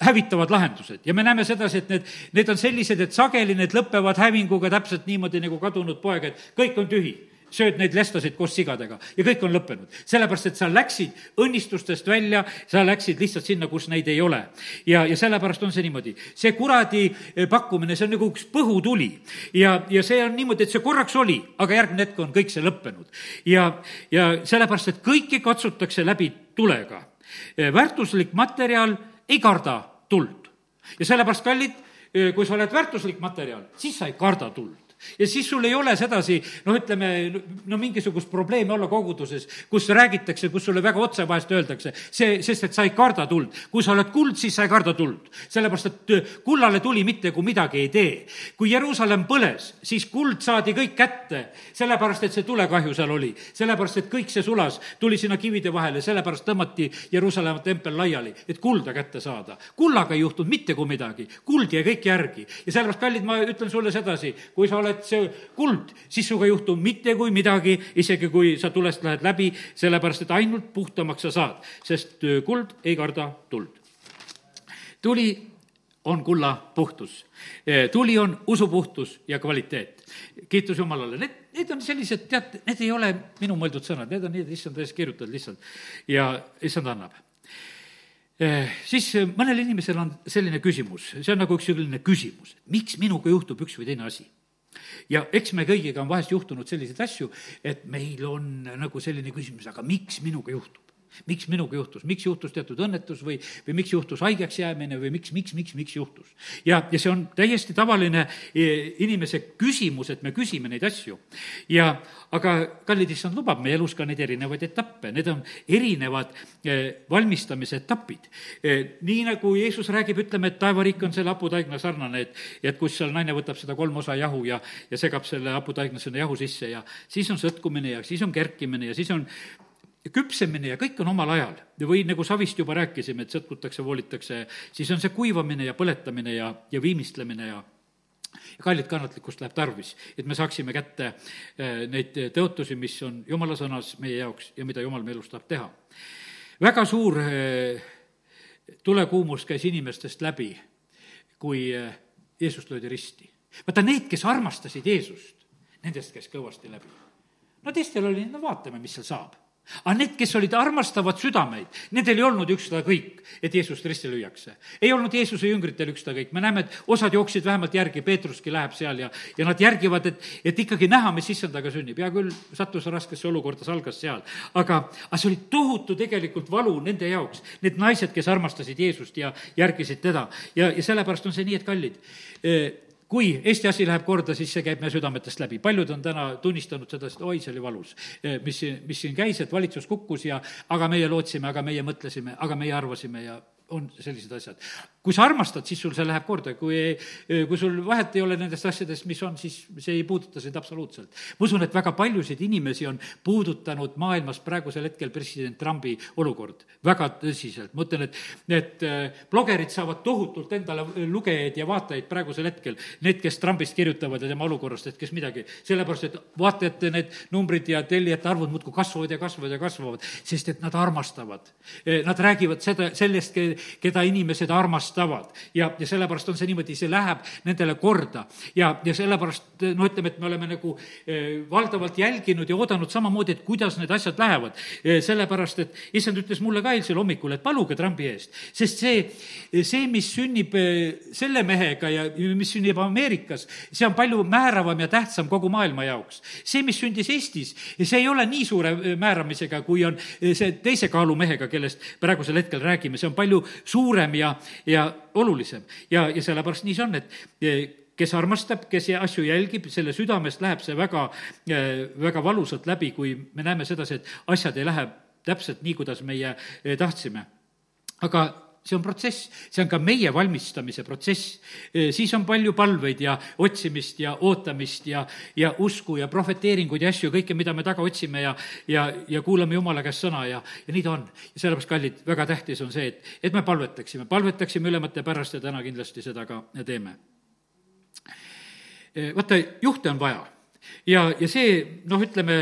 hävitavad lahendused. Ja me näeme sedasi, et need, need on sellised, et sageli need lõpevad hävinguga täpselt niimoodi nagu kadunud poeg, et kõik on tühi sööd neid lestosid koos sigadega ja kõik on lõppenud. sellepärast, et sa läksid õnnistustest välja, sa läksid lihtsalt sinna, kus neid ei ole. ja, ja sellepärast on see niimoodi. see kuradi eh, pakkumine, see on nagu üks põhutuli. ja, ja see on niimoodi, et see korraks oli, aga järgmine hetk on kõik see lõppenud. ja, ja sellepärast, et kõiki katsutakse läbi tulega. Eh, väärtuslik materjal ei karda tuld. ja sellepärast, kallid, eh, kui sa oled väärtuslik materjal, siis sa ei karda tuld ja siis sul ei ole sedasi, noh, ütleme, no mingisugust probleemi olla koguduses, kus räägitakse, kus sulle väga otse vahest öeldakse, see, sest et sa ei karda tuld. kui sa oled kuld, siis sa ei karda tuld. sellepärast, et äh, kullale tuli mitte, kui midagi ei tee. kui Jeruusalemm põles, siis kuld saadi kõik kätte, sellepärast et see tulekahju seal oli. sellepärast, et kõik see sulas, tuli sinna kivide vahele, sellepärast tõmmati Jeruusalemma tempel laiali, et kulda kätte saada. kullaga ei juhtunud mitte kui midagi, kuld jäi kõik järgi. ja sellepärast, kallid, ma ütlen sulle sedasi, kui sa oled oled see kuld, siis sinuga ei juhtu mitte kui midagi, isegi kui sa tulest lähed läbi, sellepärast et ainult puhtamaks sa saad, sest kuld ei karda tuld. tuli on kulla puhtus. tuli on usupuhtus ja kvaliteet. kiitus Jumalale, need, need on sellised, tead, need ei ole minu mõeldud sõnad, need on need issand ees kirjutatud lihtsalt ja issand annab siis mõnel inimesel on selline küsimus, see on nagu üks selline küsimus, miks minuga juhtub üks või teine asi ja eks me kõigiga on vahest juhtunud selliseid asju, et meil on nagu selline küsimus, aga miks minuga juhtub? Miks minuga juhtus, miks juhtus teatud õnnetus või, või miks juhtus haigeks jäämine või miks, miks, miks, miks juhtus. ja, ja see on täiesti tavaline e, inimese küsimus, et me küsime neid asju. ja aga kallid issand lubab meie elus ka neid erinevaid etappe, need on erinevad e, valmistamise etapid. E, nii nagu Jeesus räägib, ütleme, et taevariik on selle haputaigna sarnane, et, et kus seal naine võtab seda kolm osa jahu ja, ja segab selle haputaigna sinna jahu sisse ja siis on sõtkumine ja siis on kerkimine ja siis on küpsemine ja kõik on omal ajal. või nagu savist juba rääkisime, et sõtkutakse, voolitakse, siis on see kuivamine ja põletamine ja, ja viimistlemine ja ja kallid kannatlikkust läheb tarvis, et me saaksime kätte eh, neid tõotusi, mis on jumala sõnas meie jaoks ja mida jumal meie elus tahab teha. väga suur eh, tulekuumus käis inimestest läbi, kui eh, Jeesust löödi risti. vaata, need, kes armastasid Jeesust, nendest käis kõvasti läbi. no teistel oli, no vaatame, mis seal saab aga need, kes olid armastavad südameid, nendel ei olnud ükskõik, et Jeesust risti lüüakse. ei olnud Jeesuse jüngritel ükskõik, me näeme, et osad jooksid vähemalt järgi, Peetruski läheb seal ja, ja nad järgivad, et, et ikkagi näha, mis issandaga sünnib. hea küll, sattus raskesse olukorda, salgas seal. aga, aga see oli tohutu tegelikult valu nende jaoks, need naised, kes armastasid Jeesust ja järgisid teda. ja, ja sellepärast on see nii, et kallid kui Eesti asi läheb korda, siis see käib meie südametest läbi. paljud on täna tunnistanud seda, et oi, see oli valus, eh, mis, mis siin käis, et valitsus kukkus ja aga meie lootsime, aga meie mõtlesime, aga meie arvasime ja on sellised asjad. Kui sa armastad, siis sul see läheb korda, kui, kui sul vahet ei ole nendest asjadest, mis on, siis see ei puuduta sind absoluutselt. ma usun, et väga paljusid inimesi on puudutanud maailmas praegusel hetkel president Trumpi olukord väga tõsiselt. ma ütlen, et need äh, blogerid saavad tohutult endale lugejaid ja vaatajaid praegusel hetkel, need, kes Trumpist kirjutavad ja tema olukorrast, et kes midagi, sellepärast et vaatajate need numbrid ja tellijate arvud muudkui kasvavad ja kasvavad ja kasvavad, sest et nad armastavad. Nad räägivad seda, sellest, keda inimesed armastavad. Ja, ja sellepärast on see niimoodi, see läheb nendele korda. ja, ja sellepärast no ütleme, et me oleme nagu eh, valdavalt jälginud ja oodanud samamoodi, et kuidas need asjad lähevad. Eh, sellepärast, et issand ütles mulle ka eilsel hommikul, et paluge Trumpi eest, sest see, see, mis sünnib selle mehega ja mis sünnib Ameerikas, see on palju määravam ja tähtsam kogu maailma jaoks. see, mis sündis Eestis, see ei ole nii suure määramisega, kui on see teise kaalumehega, kellest praegusel hetkel räägime, see on palju suurem ja, ja olulisem. ja, ja sellepärast nii see on, et eh, kes armastab, kes asju jälgib, selle südamest läheb see väga, eh, väga valusalt läbi, kui me näeme sedasi, et asjad ei lähe täpselt nii, kuidas meie eh, tahtsime. aga see on protsess, see on ka meie valmistamise protsess. siis on palju palveid ja otsimist ja ootamist ja, ja usku ja prohveteeringuid ja asju, kõike, mida me taga otsime ja, ja, ja kuulame Jumala käest sõna ja, ja nii ta on. ja sellepärast, kallid, väga tähtis on see, et, et me palvetaksime, palvetaksime ülemate pärast ja täna kindlasti seda ka teeme. vaata, juhte on vaja ja, ja see, noh, ütleme,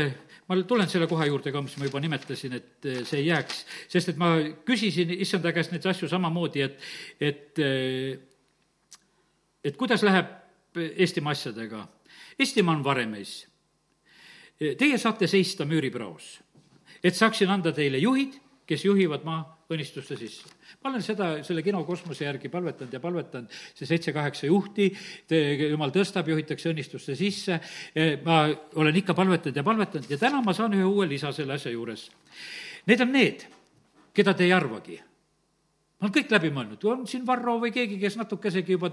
ma tulen selle koha juurde ka, mis ma juba nimetasin, et eh, see ei jääks, sest et ma küsisin issanda käest neid asju samamoodi, et, et, eh, et kuidas läheb Eestimaa asjadega. Eestimaa on varemeis. Teie saate seista müüripraos, et saaksin anda teile juhid, kes juhivad maa õnnistuste sisse. ma olen seda selle kino kosmose järgi palvetanud ja palvetanud, see seitse-kaheksa juhti, jumal tõstab, juhitakse õnnistuste sisse, ma olen ikka palvetanud ja palvetanud ja täna ma saan ühe uue lisa selle asja juures. Need on need, keda te ei arvagi ma olen kõik läbi mõelnud, on siin Varro või keegi, kes natukesegi juba,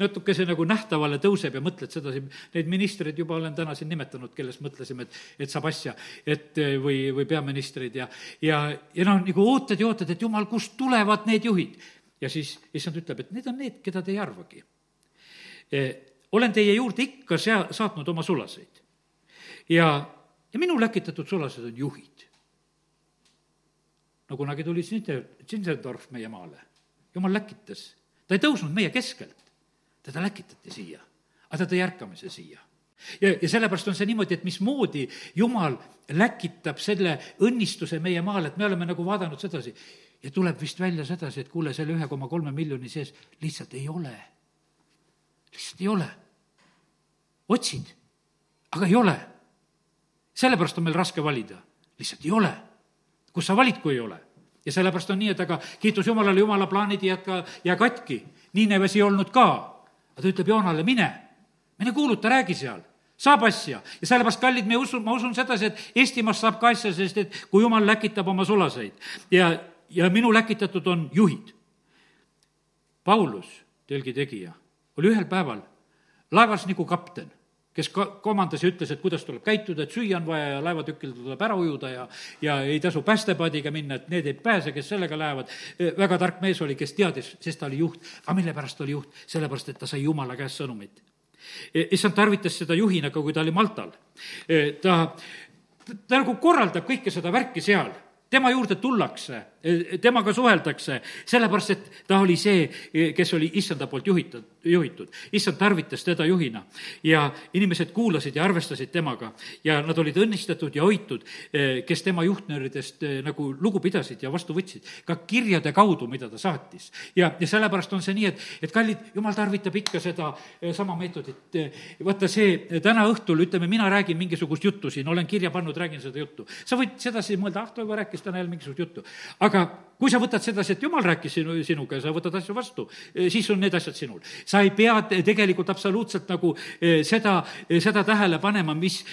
natukese nagu nähtavale tõuseb ja mõtled sedasi, neid ministreid juba olen täna siin nimetanud, kellest mõtlesime, et, et saab asja, et või, või peaministreid ja, ja, ja noh, nagu ootad ja ootad, et jumal, kust tulevad need juhid. ja siis issand ütleb, et need on need, keda te ei arvagi e,. olen teie juurde ikka sea-, saatnud oma sulaseid. ja, ja minu läkitatud sulased on juhid no kunagi tuli Zinzendorf meie maale. jumal läkitas, ta ei tõusnud meie keskelt, teda läkitati siia, aga ta tõi ärkamise siia ja, ja sellepärast on see niimoodi, et mismoodi Jumal läkitab selle õnnistuse meie maale, et me oleme nagu vaadanud sedasi ja tuleb vist välja sedasi, et kuule, selle ühe koma kolme miljoni sees lihtsalt ei ole. lihtsalt ei ole. otsid, aga ei ole. sellepärast on meil raske valida, lihtsalt ei ole kus sa valid, kui ei ole. ja sellepärast on nii, et aga kiitus Jumalale, Jumala plaanid ei jätka, jää katki. Niineves ei olnud ka. aga ta ütleb Joonale, mine, mine kuuluta, räägi seal. saab asja ja sellepärast, kallid, me usu, ma usun sedasi, et Eestimaast saab ka asja, sest et kui jumal läkitab oma sulaseid ja, ja minu läkitatud on juhid. Paulus, telgi tegija, oli ühel päeval laevas nagu kapten kes ka-, komandas ja ütles, et kuidas tuleb käituda, et süüa on vaja ja laevatükil tuleb ära ujuda ja ja ei tasu päästepaadiga minna, et need ei pääse, kes sellega lähevad. väga tark mees oli, kes teadis, sest ta oli juht. aga mille pärast oli juht? sellepärast, et ta sai Jumala käest sõnumit. issand tarvitas seda juhina ka, kui ta oli Maltal. ta, ta nagu korraldab kõike seda värki seal tema juurde tullakse, temaga suheldakse, sellepärast et ta oli see, kes oli issanda poolt juhitud, juhitud. issand tarvitas teda juhina ja inimesed kuulasid ja arvestasid temaga ja nad olid õnnistatud ja hoitud, kes tema juhtnööridest nagu lugu pidasid ja vastu võtsid, ka kirjade kaudu, mida ta saatis. ja, ja sellepärast on see nii, et, et kallid, jumal tarvitab ikka seda sama meetodit. vaata see, täna õhtul, ütleme, mina räägin mingisugust juttu siin, olen kirja pannud, räägin seda juttu. sa võid sedasi mõelda, ah, ta juba rääkis täna jälle mingisugust juttu. aga kui sa võtad sedasi, et jumal rääkis sinu, sinuga ja sa võtad asju vastu, eh, siis on need asjad sinul. sa ei pea tegelikult absoluutselt nagu eh, seda, eh, seda tähele panema, mis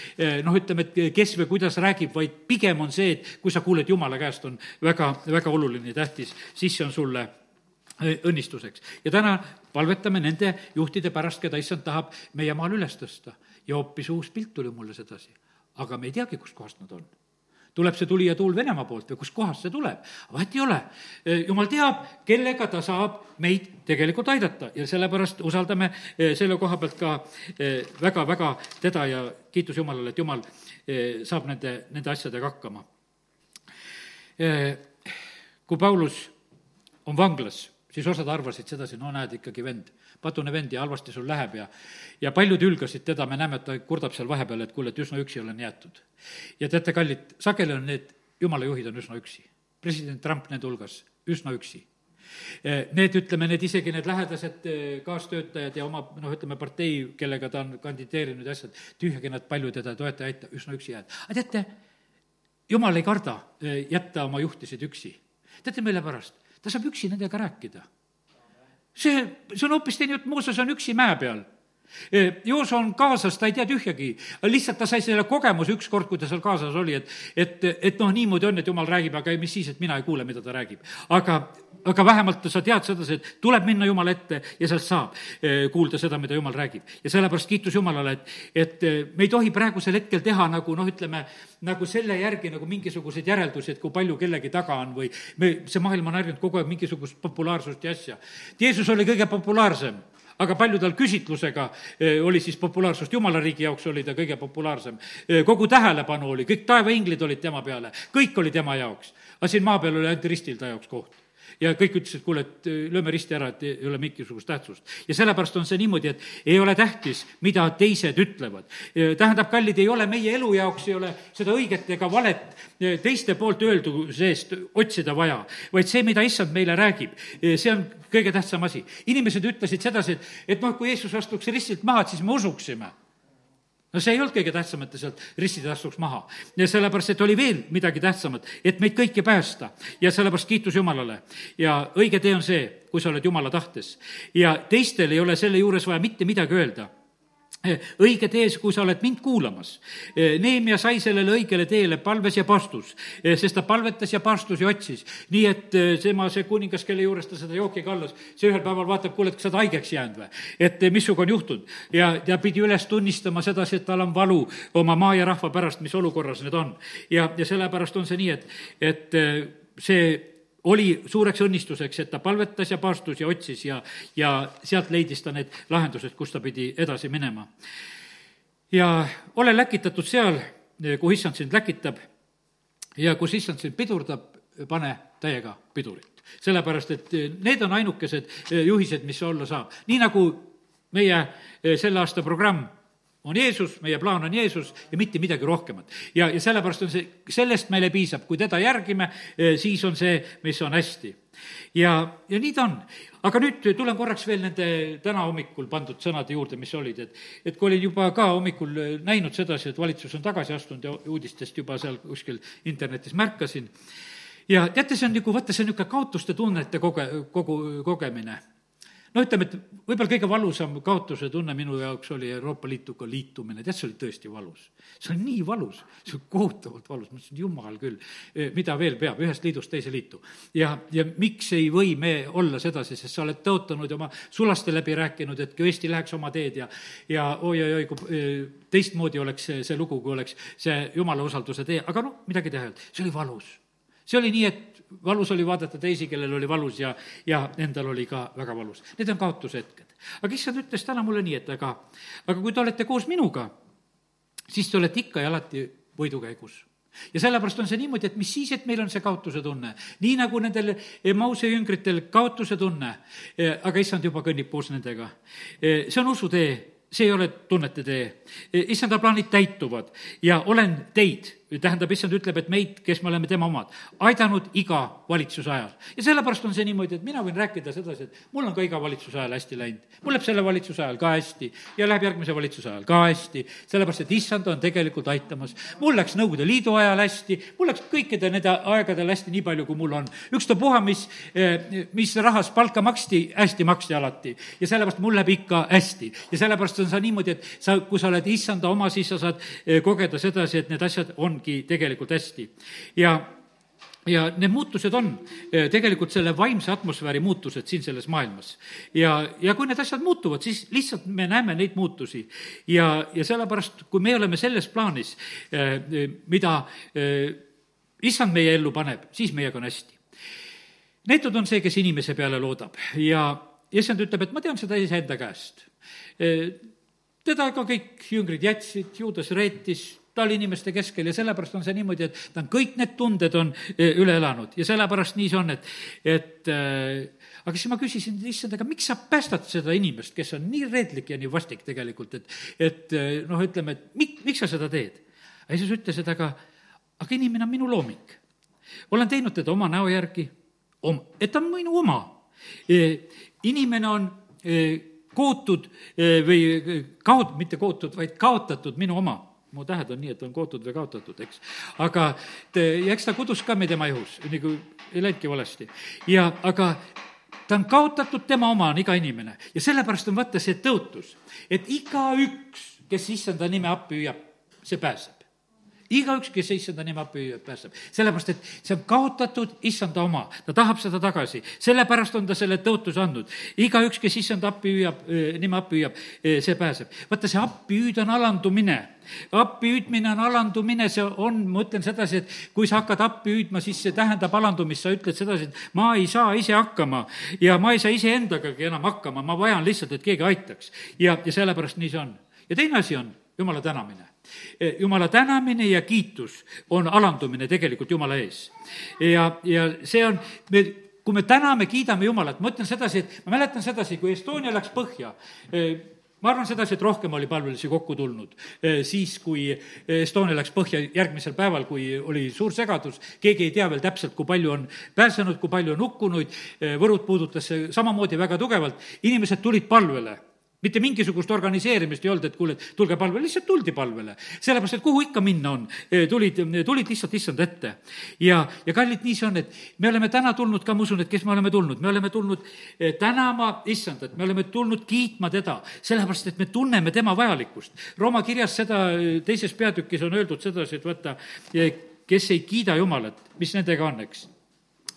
noh, ütleme, et kes või kuidas räägib, vaid pigem on see, et kui sa kuuled Jumala käest, on väga, väga oluline ja tähtis, siis see on sulle õnnistuseks. ja täna palvetame nende juhtide pärast, keda issand tahab meie maal üles tõsta. ja hoopis uus pilt tuli mulle sedasi. aga me ei teagi, kustkohast nad on tuleb see tuli ja tuul Venemaa poolt või kustkohast see tuleb. vahet ei ole. jumal teab, kellega ta saab meid tegelikult aidata ja sellepärast usaldame selle koha pealt ka väga-väga teda ja kiitus Jumalale, et Jumal saab nende, nende asjadega hakkama. kui Paulus on vanglas, siis osad arvasid sedasi, no näed, ikkagi vend patune vend ja halvasti sul läheb ja ja paljud hülgasid teda, me näeme, et ta kurdab seal vahepeal, et kuule, et üsna üksi olen jäetud. ja teate, kallid, sageli on need jumala juhid on üsna üksi. president Trump nende hulgas, üsna üksi. Eh, need, ütleme, need isegi need lähedased eh, kaastöötajad ja oma noh, ütleme partei, kellega ta on kandideerinud ja asjad, tühjagi nad palju teda toeta, ei aita, üsna üksi jääd. aga teate, jumal ei karda eh, jätta oma juhtisid üksi. teate, mille pärast? ta saab üksi nendega rääkida see, see on hoopis teine jutt, Mooses on üksi mäe peal. Jooso on kaasas, ta ei tea tühjagi, lihtsalt ta sai selle kogemuse ükskord, kui ta seal kaasas oli, et, et, et noh, niimoodi on, et jumal räägib, aga mis siis, et mina ei kuule, mida ta räägib. aga aga vähemalt sa tead sedasi, et tuleb minna Jumala ette ja sealt saab kuulda seda, mida Jumal räägib. ja sellepärast kiitus Jumalale, et, et me ei tohi praegusel hetkel teha nagu noh, ütleme, nagu selle järgi nagu mingisuguseid järeldusi, et kui palju kellegi taga on või me, see maailm on harjunud kogu aeg mingisugust populaarsust ja asja. Jeesus oli kõige populaarsem aga palju tal küsitlusega eh, oli siis populaarsust, jumala riigi jaoks oli ta kõige populaarsem. kogu tähelepanu oli, kõik taevainglid olid tema peale, kõik oli tema jaoks. aga siin maa peal oli ainult ristil ta jaoks koht ja kõik ütlesid, kuule, et äh, lööme risti ära, et ei ole mingisugust tähtsust. ja sellepärast on see niimoodi, et ei ole tähtis, mida teised ütlevad. tähendab, kallid, ei ole meie elu jaoks, ei ole seda õiget ega valet äh, teiste poolt öeldu seest otsida vaja, vaid see, mida issand meile räägib, äh, see on kõige tähtsam asi. inimesed ütlesid sedasi, et, et noh, kui Jeesus astuks ristilt maha, et siis me usuksime no see ei olnud kõige tähtsam, et ta sealt ristide astuks maha. ja sellepärast, et oli veel midagi tähtsamat, et meid kõiki päästa. ja sellepärast kiitus Jumalale. ja õige tee on see, kui sa oled Jumala tahtes. ja teistel ei ole selle juures vaja mitte midagi öelda õige tee, kui sa oled mind kuulamas. Eh, Neemia sai sellele õigele teele palves ja pastus, eh, sest ta palvetas ja pastus ja otsis. nii et tema, see kuningas, kelle juures ta seda jooki kallas, see ühel päeval vaatab, kuule, et kas sa oled haigeks jäänud või? et missugune on juhtunud. ja, ja pidi üles tunnistama sedasi, et tal on valu oma maa ja rahva pärast, mis olukorras need on. ja, ja sellepärast on see nii, et, et see oli suureks õnnistuseks, et ta palvetas ja paastus ja otsis ja, ja sealt leidis ta need lahendused, kus ta pidi edasi minema. ja ole läkitatud seal, kuhu issand sind läkitab ja kus issand sind pidurdab, pane täiega pidurit. sellepärast, et need on ainukesed juhised, mis olla saab. nii nagu meie selle aasta programm on Jeesus, meie plaan on Jeesus ja mitte midagi rohkemat. ja, ja sellepärast on see, sellest meile piisab, kui teda järgime, eh, siis on see, mis on hästi. ja, ja nii ta on. aga nüüd tulen korraks veel nende täna hommikul pandud sõnade juurde, mis olid, et et kui olin juba ka hommikul näinud sedasi, et valitsus on tagasi astunud ja uudistest juba seal kuskil internetis märkasin, ja teate, see on nagu, vaata, see on niisugune kaotuste tunnete koge-, kogu, kogemine no ütleme, et võib-olla kõige valusam kaotuse tunne minu jaoks oli Euroopa Liituga liitumine, tead, see oli tõesti valus. see oli nii valus, see oli kohutavalt valus, ma ütlesin, jumal küll, eh, mida veel peab, ühest liidust teise liitu. ja, ja miks ei või me olla sedasi, sest sa oled tõotanud ja oma sulaste läbi rääkinud, et kui Eesti läheks oma teed ja ja oi-oi-oi, kui eh, teistmoodi oleks see, see lugu, kui oleks see jumala usalduse tee, aga noh, midagi teha ei olnud, see oli valus. See oli nii, et valus oli vaadata teisi, kellel oli valus ja, ja endal oli ka väga valus. Need on kaotushetked. aga issand ütles täna mulle nii, et aga, aga kui te olete koos minuga, siis te olete ikka ja alati võidukäigus ja sellepärast on see niimoodi, et mis siis, et meil on see kaotuse tunne. nii nagu nendel Mause jüngritel kaotuse tunne, eh, aga issand juba kõnnib koos nendega. Eh, see on usutee, see ei ole tunnete tee. Eh, issanda plaanid täituvad ja olen teid tähendab, issand ütleb, et meid, kes me oleme tema omad, aidanud iga valitsuse ajal. ja sellepärast on see niimoodi, et mina võin rääkida sedasi, et mul on ka iga valitsuse ajal hästi läinud. mul läheb selle valitsuse ajal ka hästi ja läheb järgmise valitsuse ajal ka hästi, sellepärast et issand on tegelikult aitamas. mul läks Nõukogude Liidu ajal hästi, mul läks kõikide nende aegadel hästi, nii palju, kui mul on. ükstapuha, mis, eh, mis rahas palka maksti, hästi maksti alati. ja sellepärast mul läheb ikka hästi. ja sellepärast on see niimoodi, et sa, kui sa oled issanda oma, siis sa saad eh, kogeda sedasi, et need asjad on ongi tegelikult hästi. ja ja need muutused on eh, tegelikult selle vaimse atmosfääri muutused siin selles maailmas. ja, ja kui need asjad muutuvad, siis lihtsalt me näeme neid muutusi. ja, ja sellepärast, kui me oleme selles plaanis, eh, mida eh, issand meie ellu paneb, siis meiega on hästi. neetud on see, kes inimese peale loodab ja issand ütleb, et ma tean seda iseenda käest. teda ka kõik jüngrid jätsid, Juudas reetis, ta oli inimeste keskel ja sellepärast on see niimoodi, et ta on kõik need tunded on e, üle elanud ja sellepärast nii see on, et, et äh, aga siis ma küsisin, issand, aga miks sa päästad seda inimest, kes on nii reedlik ja nii vastik tegelikult, et, et e, noh, ütleme, et mik-, miks sa seda teed? ja siis ütles, et aga, aga inimene on minu looming. olen teinud teda oma näo järgi, om-, et ta on minu oma inimene on kootud või kaot-, mitte kootud, vaid kaotatud minu oma mu tähed on nii, et on kootud või kaotatud, eks. aga te, ja eks ta kudus ka me tema ihus, nagu ei läinudki valesti. ja aga ta on kaotatud, tema oma on iga inimene ja sellepärast on vaata see tõotus, et igaüks, kes issanda nime appi hüüab, see pääseb igaüks, kes issanda nime appi pääseb. sellepärast, et see on kaotatud issanda oma, ta tahab seda tagasi, sellepärast on ta selle tõotuse andnud. igaüks, kes issanda appi hüüab, nime appi hüüab, see pääseb. vaata, see appi hüüda on alandumine appi hüüdmine on alandumine, see on, ma ütlen sedasi, et kui sa hakkad appi hüüdma, siis see tähendab alandumist, sa ütled sedasi, et ma ei saa ise hakkama ja ma ei saa iseendagagi enam hakkama, ma vajan lihtsalt, et keegi aitaks. ja, ja sellepärast nii see on. ja teine asi on jumala tänamine Eh, jumala tänamine ja kiitus on alandumine tegelikult Jumala ees. ja, ja see on, me kui me täname, kiidame Jumalat, ma ütlen sedasi, et ma mäletan sedasi, kui Estonia läks põhja, eh, ma arvan sedasi, et rohkem oli palvelisi kokku tulnud. Siis, kui Estonia läks põhja järgmisel päeval, kui oli suur segadus, keegi ei tea veel täpselt, kui palju on pääsenud, kui palju on hukkunuid, Võrut puudutas see samamoodi väga tugevalt, inimesed tulid palvele mitte mingisugust organiseerimist ei olnud, et kuule, tulge palvele, lihtsalt tuldi palvele. sellepärast, et kuhu ikka minna on, tulid, tulid lihtsalt issand ette. ja, ja kallid, nii see on, et me oleme täna tulnud ka, ma usun, et kes me oleme tulnud, me oleme tulnud tänama issandat, me oleme tulnud kiitma teda, sellepärast et me tunneme tema vajalikkust. Rooma kirjas seda, teises peatükis on öeldud sedasi, et vaata, kes ei kiida Jumalat, mis nendega on, eks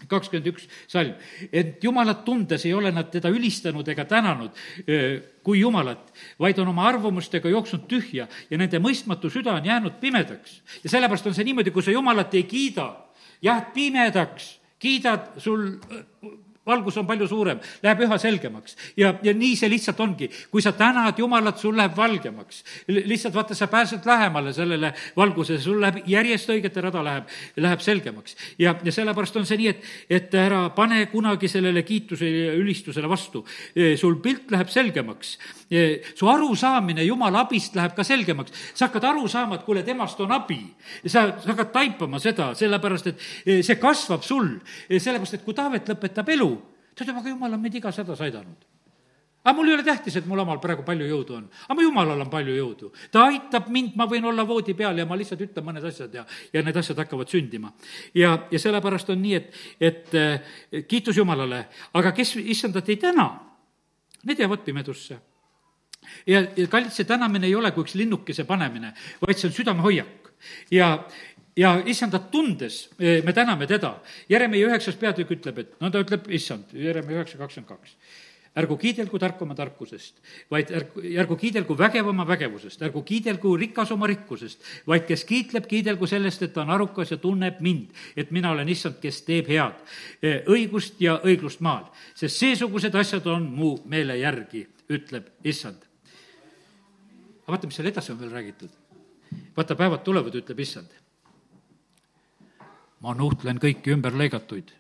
kakskümmend üks salm. et Jumalat tundes ei ole nad teda ülistanud ega tänanud kui Jumalat, vaid on oma arvamustega jooksnud tühja ja nende mõistmatu süda on jäänud pimedaks. ja sellepärast on see niimoodi, kui sa Jumalat ei kiida, jääd pimedaks, kiidad, sul valgus on palju suurem, läheb üha selgemaks. ja, ja nii see lihtsalt ongi. kui sa tänad Jumalat, sul läheb valgemaks. lihtsalt vaata, sa pääsed lähemale sellele valgusele, sul läheb järjest õigete rada läheb, läheb selgemaks. ja, ja sellepärast on see nii, et, et ära pane kunagi sellele kiitusele ja ülistusele vastu. sul pilt läheb selgemaks. su arusaamine Jumala abist läheb ka selgemaks. sa hakkad aru saama, et kuule, temast on abi. sa, sa hakkad taipama seda, sellepärast et see kasvab sul. sellepärast, et kui Taavet lõpetab elu, ta ütleb, aga jumal on meid igas hädas aidanud aga mul ei ole tähtis, et mul omal praegu palju jõudu on, aga mu jumalal on palju jõudu. ta aitab mind, ma võin olla voodi peal ja ma lihtsalt ütlen mõned asjad ja, ja need asjad hakkavad sündima. ja, ja sellepärast on nii, et, et eh, kiitus Jumalale, aga kes issandat ei täna, need jäävad pimedusse. ja, ja kallid, see tänamine ei ole kui üks linnukese panemine, vaid see on südamehoiak. ja, ja issandat tundes me täname teda. Jeremiah üheksas peatükk ütleb, et no ta ütleb, issand, Jeremiah üheksa kakskümmend kaks ärgu kiidelgu tark oma tarkusest, vaid ärgu, ärgu kiidelgu vägev oma vägevusest, ärgu kiidelgu rikas oma rikkusest, vaid kes kiitleb, kiidelgu sellest, et ta on arukas ja tunneb mind, et mina olen issand, kes teeb head, e, õigust ja õiglust maal. sest seesugused asjad on mu meele järgi, ütleb issand. aga vaata, mis seal edasi on veel räägitud. vaata, päevad tulevad, ütleb issand. Ma nuhtlen kõiki ümberlõigatuid.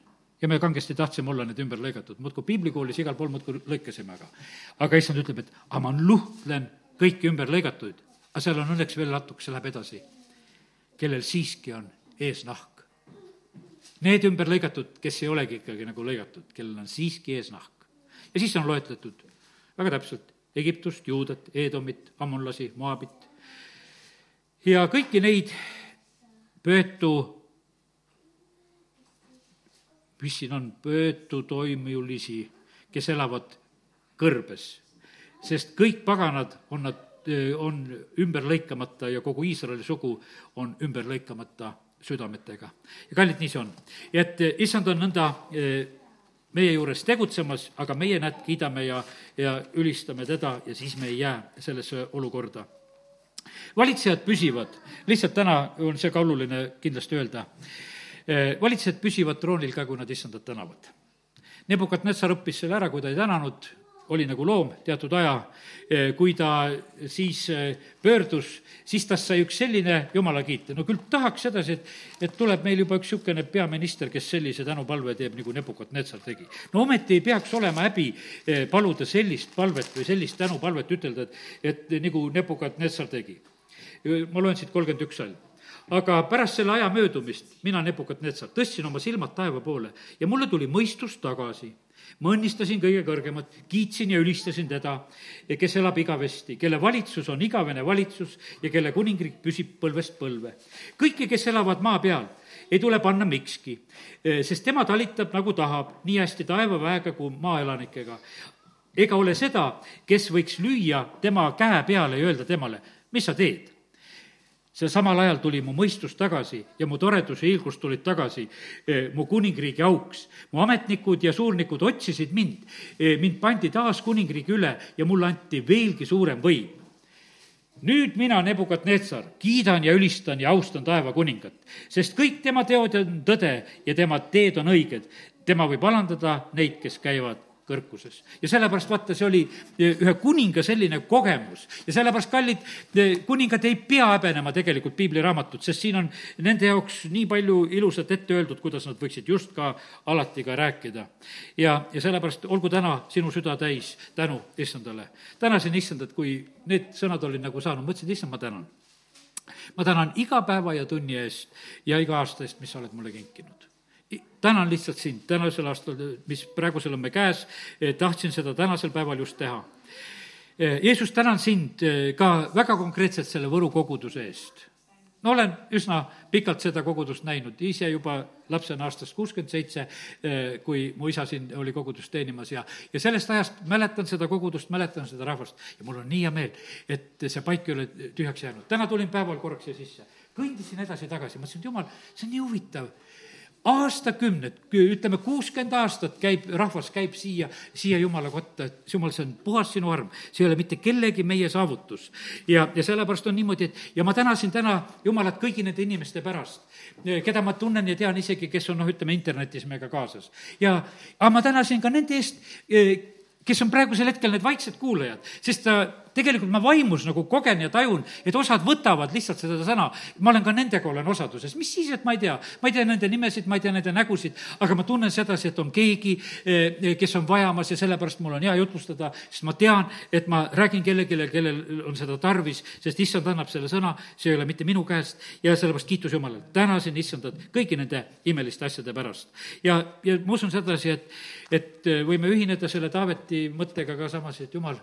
Ja me kangesti tahtsime olla need ümber lõigatud, muudkui piiblikoolis igal pool muudkui lõikasime, aga aga issand ütleb, et aga ma nuhtlen kõiki ümber lõigatuid, aga seal on õnneks veel natukese läheb edasi, kellel siiski on eesnahk. Need ümber lõigatud, kes ei olegi ikkagi nagu lõigatud, kellel on siiski eesnahk. ja siis on loetletud väga täpselt Egiptust, Juudat, Eedomit, ammonlasi, Moabit. Ja kõiki neid pöötu mis siin on, pöötutoimulisi, kes elavad kõrbes. sest kõik paganad on nad, on ümber lõikamata ja kogu Iisraeli sugu on ümber lõikamata südametega. ja kallid, nii see on. et issand on nõnda meie juures tegutsemas, aga meie, näed, kiidame ja, ja ülistame teda ja siis me ei jää sellesse olukorda. valitsejad püsivad, lihtsalt täna on see ka oluline kindlasti öelda valitsejad püsivad troonil ka, kui nad issandat tänavad. Nebukadnetsar õppis selle ära, kui ta ei tänanud, oli nagu loom teatud aja, eh, kui ta siis eh, pöördus, siis tast sai üks selline jumala kiita. no küll tahaks sedasi, et, et tuleb meil juba üks niisugune peaminister, kes sellise tänupalve teeb, nagu Nebukadnetsar tegi. no ometi ei peaks olema häbi paluda sellist palvet või sellist tänupalvet, ütelda, et, et nagu Nebukadnetsar tegi. ma loen siit kolmkümmend üks salm aga pärast selle aja möödumist mina, Nebukadnetsar, tõstsin oma silmad taeva poole ja mulle tuli mõistus tagasi. ma õnnistasin kõige kõrgemat, kiitsin ja ülistasin teda, kes elab igavesti, kelle valitsus on igavene valitsus ja kelle kuningriik püsib põlvest põlve. kõiki, kes elavad maa peal, ei tule panna mikski, sest tema talitab nagu tahab, nii hästi taevaväega kui maaelanikega. ega ole seda, kes võiks lüüa tema käe peale ja öelda temale, mis sa teed see samal ajal tuli mu mõistus tagasi ja mu toredus ja hiilgus tulid tagasi eh, mu kuningriigi auks. mu ametnikud ja suurnikud otsisid mind, eh, mind pandi taas kuningriigi üle ja mulle anti veelgi suurem võim. nüüd mina, Nebukadnetsar, kiidan ja ülistan ja austan taeva kuningat, sest kõik tema teod on tõde ja tema teed on õiged. tema võib alandada neid, kes käivad kõrkuses. ja sellepärast vaata, see oli eh, ühe kuninga selline kogemus ja sellepärast, kallid, eh, kuningad ei pea häbenema tegelikult piibliraamatut, sest siin on nende jaoks nii palju ilusat ette öeldud, kuidas nad võiksid just ka alati ka rääkida. ja, ja sellepärast olgu täna sinu süda täis tänu issandale. tänasin issandat, kui need sõnad olid nagu saanud, mõtlesin, issand, ma tänan. ma tänan iga päeva ja tunni eest ja iga aasta eest, mis sa oled mulle kinkinud tänan lihtsalt sind tänasel aastal, mis praegusel on me käes, eh, tahtsin seda tänasel päeval just teha. Eh, Jeesus, tänan sind eh, ka väga konkreetselt selle Võru koguduse eest. no olen üsna pikalt seda kogudust näinud, ise juba lapsena aastast kuuskümmend seitse, kui mu isa siin oli kogudust teenimas ja, ja sellest ajast mäletan seda kogudust, mäletan seda rahvast ja mul on nii hea meel, et see paik ei ole tühjaks jäänud. täna tulin päeval korraks siia sisse, kõndisin edasi-tagasi, mõtlesin, et jumal, see on nii huvitav aastakümned, ütleme kuuskümmend aastat käib, rahvas käib siia, siia Jumala kotta, et Jumal, see on puhas sinu arm, see ei ole mitte kellegi meie saavutus. ja, ja sellepärast on niimoodi, et ja ma tänasin täna Jumalat kõigi nende inimeste pärast, keda ma tunnen ja tean isegi, kes on noh, ütleme internetis meiega kaasas. ja, aga ma tänasin ka nende eest, kes on praegusel hetkel need vaiksed kuulajad, sest ta tegelikult ma vaimus nagu kogen ja tajun, et osad võtavad lihtsalt seda sõna. ma olen ka nendega olen osaduses, mis siis, et ma ei tea, ma ei tea nende nimesid, ma ei tea nende nägusid, aga ma tunnen sedasi, et on keegi, eh, kes on vajamas ja sellepärast mul on hea jutlustada, sest ma tean, et ma räägin kellelegi, kellel on seda tarvis, sest issand annab selle sõna, see ei ole mitte minu käest ja sellepärast kiitus Jumalale. tänasin issandat kõigi nende imeliste asjade pärast. ja, ja ma usun sedasi, et, et võime ühineda selle Taaveti mõttega ka samas, et Jumal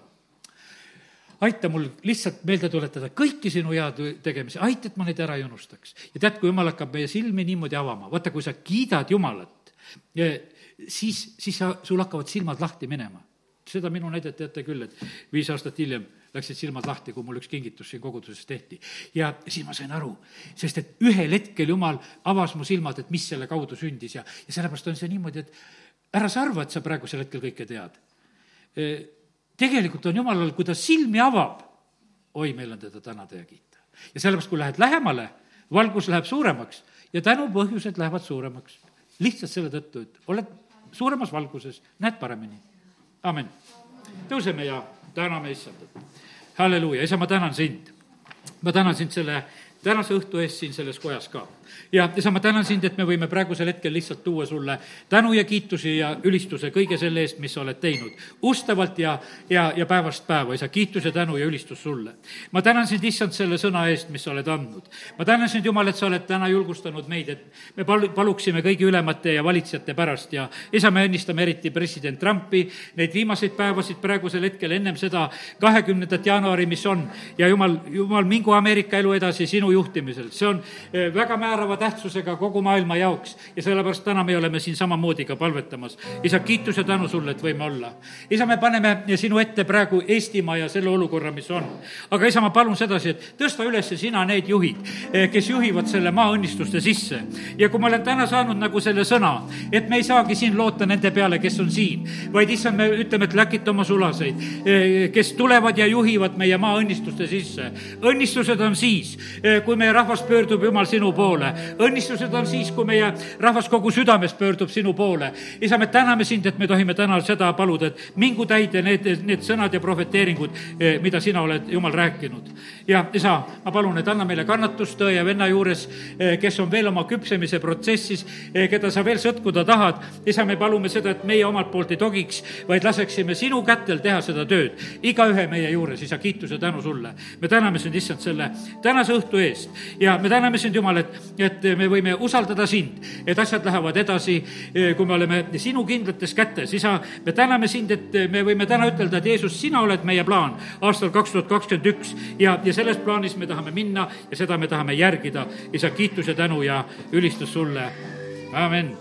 aita mul lihtsalt meelde tuletada kõiki sinu head tegemisi, aita, et ma neid ära ei unustaks. ja tead, kui jumal hakkab meie silmi niimoodi avama, vaata, kui sa kiidad Jumalat, siis, siis sa, sul hakkavad silmad lahti minema seda minu näidet teate küll, et viis aastat hiljem läksid silmad lahti, kui mul üks kingitus siin koguduses tehti. ja siis ma sain aru, sest et ühel hetkel Jumal avas mu silmad, et mis selle kaudu sündis ja, ja sellepärast on see niimoodi, et ära sa arva, et sa praegusel hetkel kõike tead. Tegelikult on Jumalal, kui ta silmi avab, oi, meil on teda tänada ja kiita. ja sellepärast, kui lähed lähemale, valgus läheb suuremaks ja tänupõhjused lähevad suuremaks. lihtsalt selle tõttu, et oled suuremas valguses, näed paremini. amin. tõuseme ja täname issandat. halleluuja, isa, ma tänan sind. ma tänan sind selle tänase õhtu eest siin selles kojas ka ja isa, ma tänan sind, et me võime praegusel hetkel lihtsalt tuua sulle tänu ja kiitusi ja ülistuse kõige selle eest, mis sa oled teinud. ustavalt ja, ja, ja päevast päeva, isa, kiitus ja tänu ja ülistus sulle. ma tänan sind, issand, selle sõna eest, mis sa oled andnud. ma tänan sind, Jumal, et sa oled täna julgustanud meid, et me pal-, paluksime kõigi ülemate ja valitsejate pärast ja isa, me õnnistame eriti president Trumpi, neid viimaseid päevasid praegusel hetkel ennem seda kahekümnendat jaanuari, mis on. ja Jumal, Jumal, mingu Ameerika elu edasi sinu juhtimisel, see on eh, väga määrava tähtsusega kogu maailma jaoks ja sellepärast täna me oleme siin samamoodi ka palvetamas. isa, kiitus ja tänu sulle, et võime olla. isa, me paneme sinu ette praegu Eestimaa ja selle olukorra, mis on. aga isa, ma palun sedasi, et tõsta üles sina need juhid, eh, kes juhivad selle maa õnnistuste sisse. ja kui ma olen täna saanud nagu selle sõna, et me ei saagi siin loota nende peale, kes on siin, vaid issand, me ütleme, et läkita oma sulaseid, eh, kes tulevad ja juhivad meie maa õnnistuste sisse. õnnistused on siis, eh, kui meie rahvas pöördub, Jumal, sinu poole õnnistused on siis, kui meie rahvas kogu südamest pöördub sinu poole. isa, me täname sind, et me tohime täna seda paluda, et mingu täide need, need sõnad ja prohveteeringud, eh, mida sina oled, Jumal, rääkinud. ja isa, ma palun, et anna meile kannatust tõe ja venna juures, eh, kes on veel oma küpsemise protsessis, eh, keda sa veel sõtkuda tahad. isa, me palume seda, et meie omalt poolt ei togiks, vaid laseksime sinu kätel teha seda tööd. igaühe meie juures, isa, kiitus ja tänu sulle. me täname sind, issand, selle tänase õhtu eest ja me täname sind, Jumal, et, et me võime usaldada sind, et asjad lähevad edasi, kui me oleme sinu kindlates kätes. isa, me täname sind, et me võime täna ütelda, et Jeesus, sina oled meie plaan aastal kaks tuhat kakskümmend üks ja, ja selles plaanis me tahame minna ja seda me tahame järgida. isa, kiitus ja tänu ja ülistus sulle. amin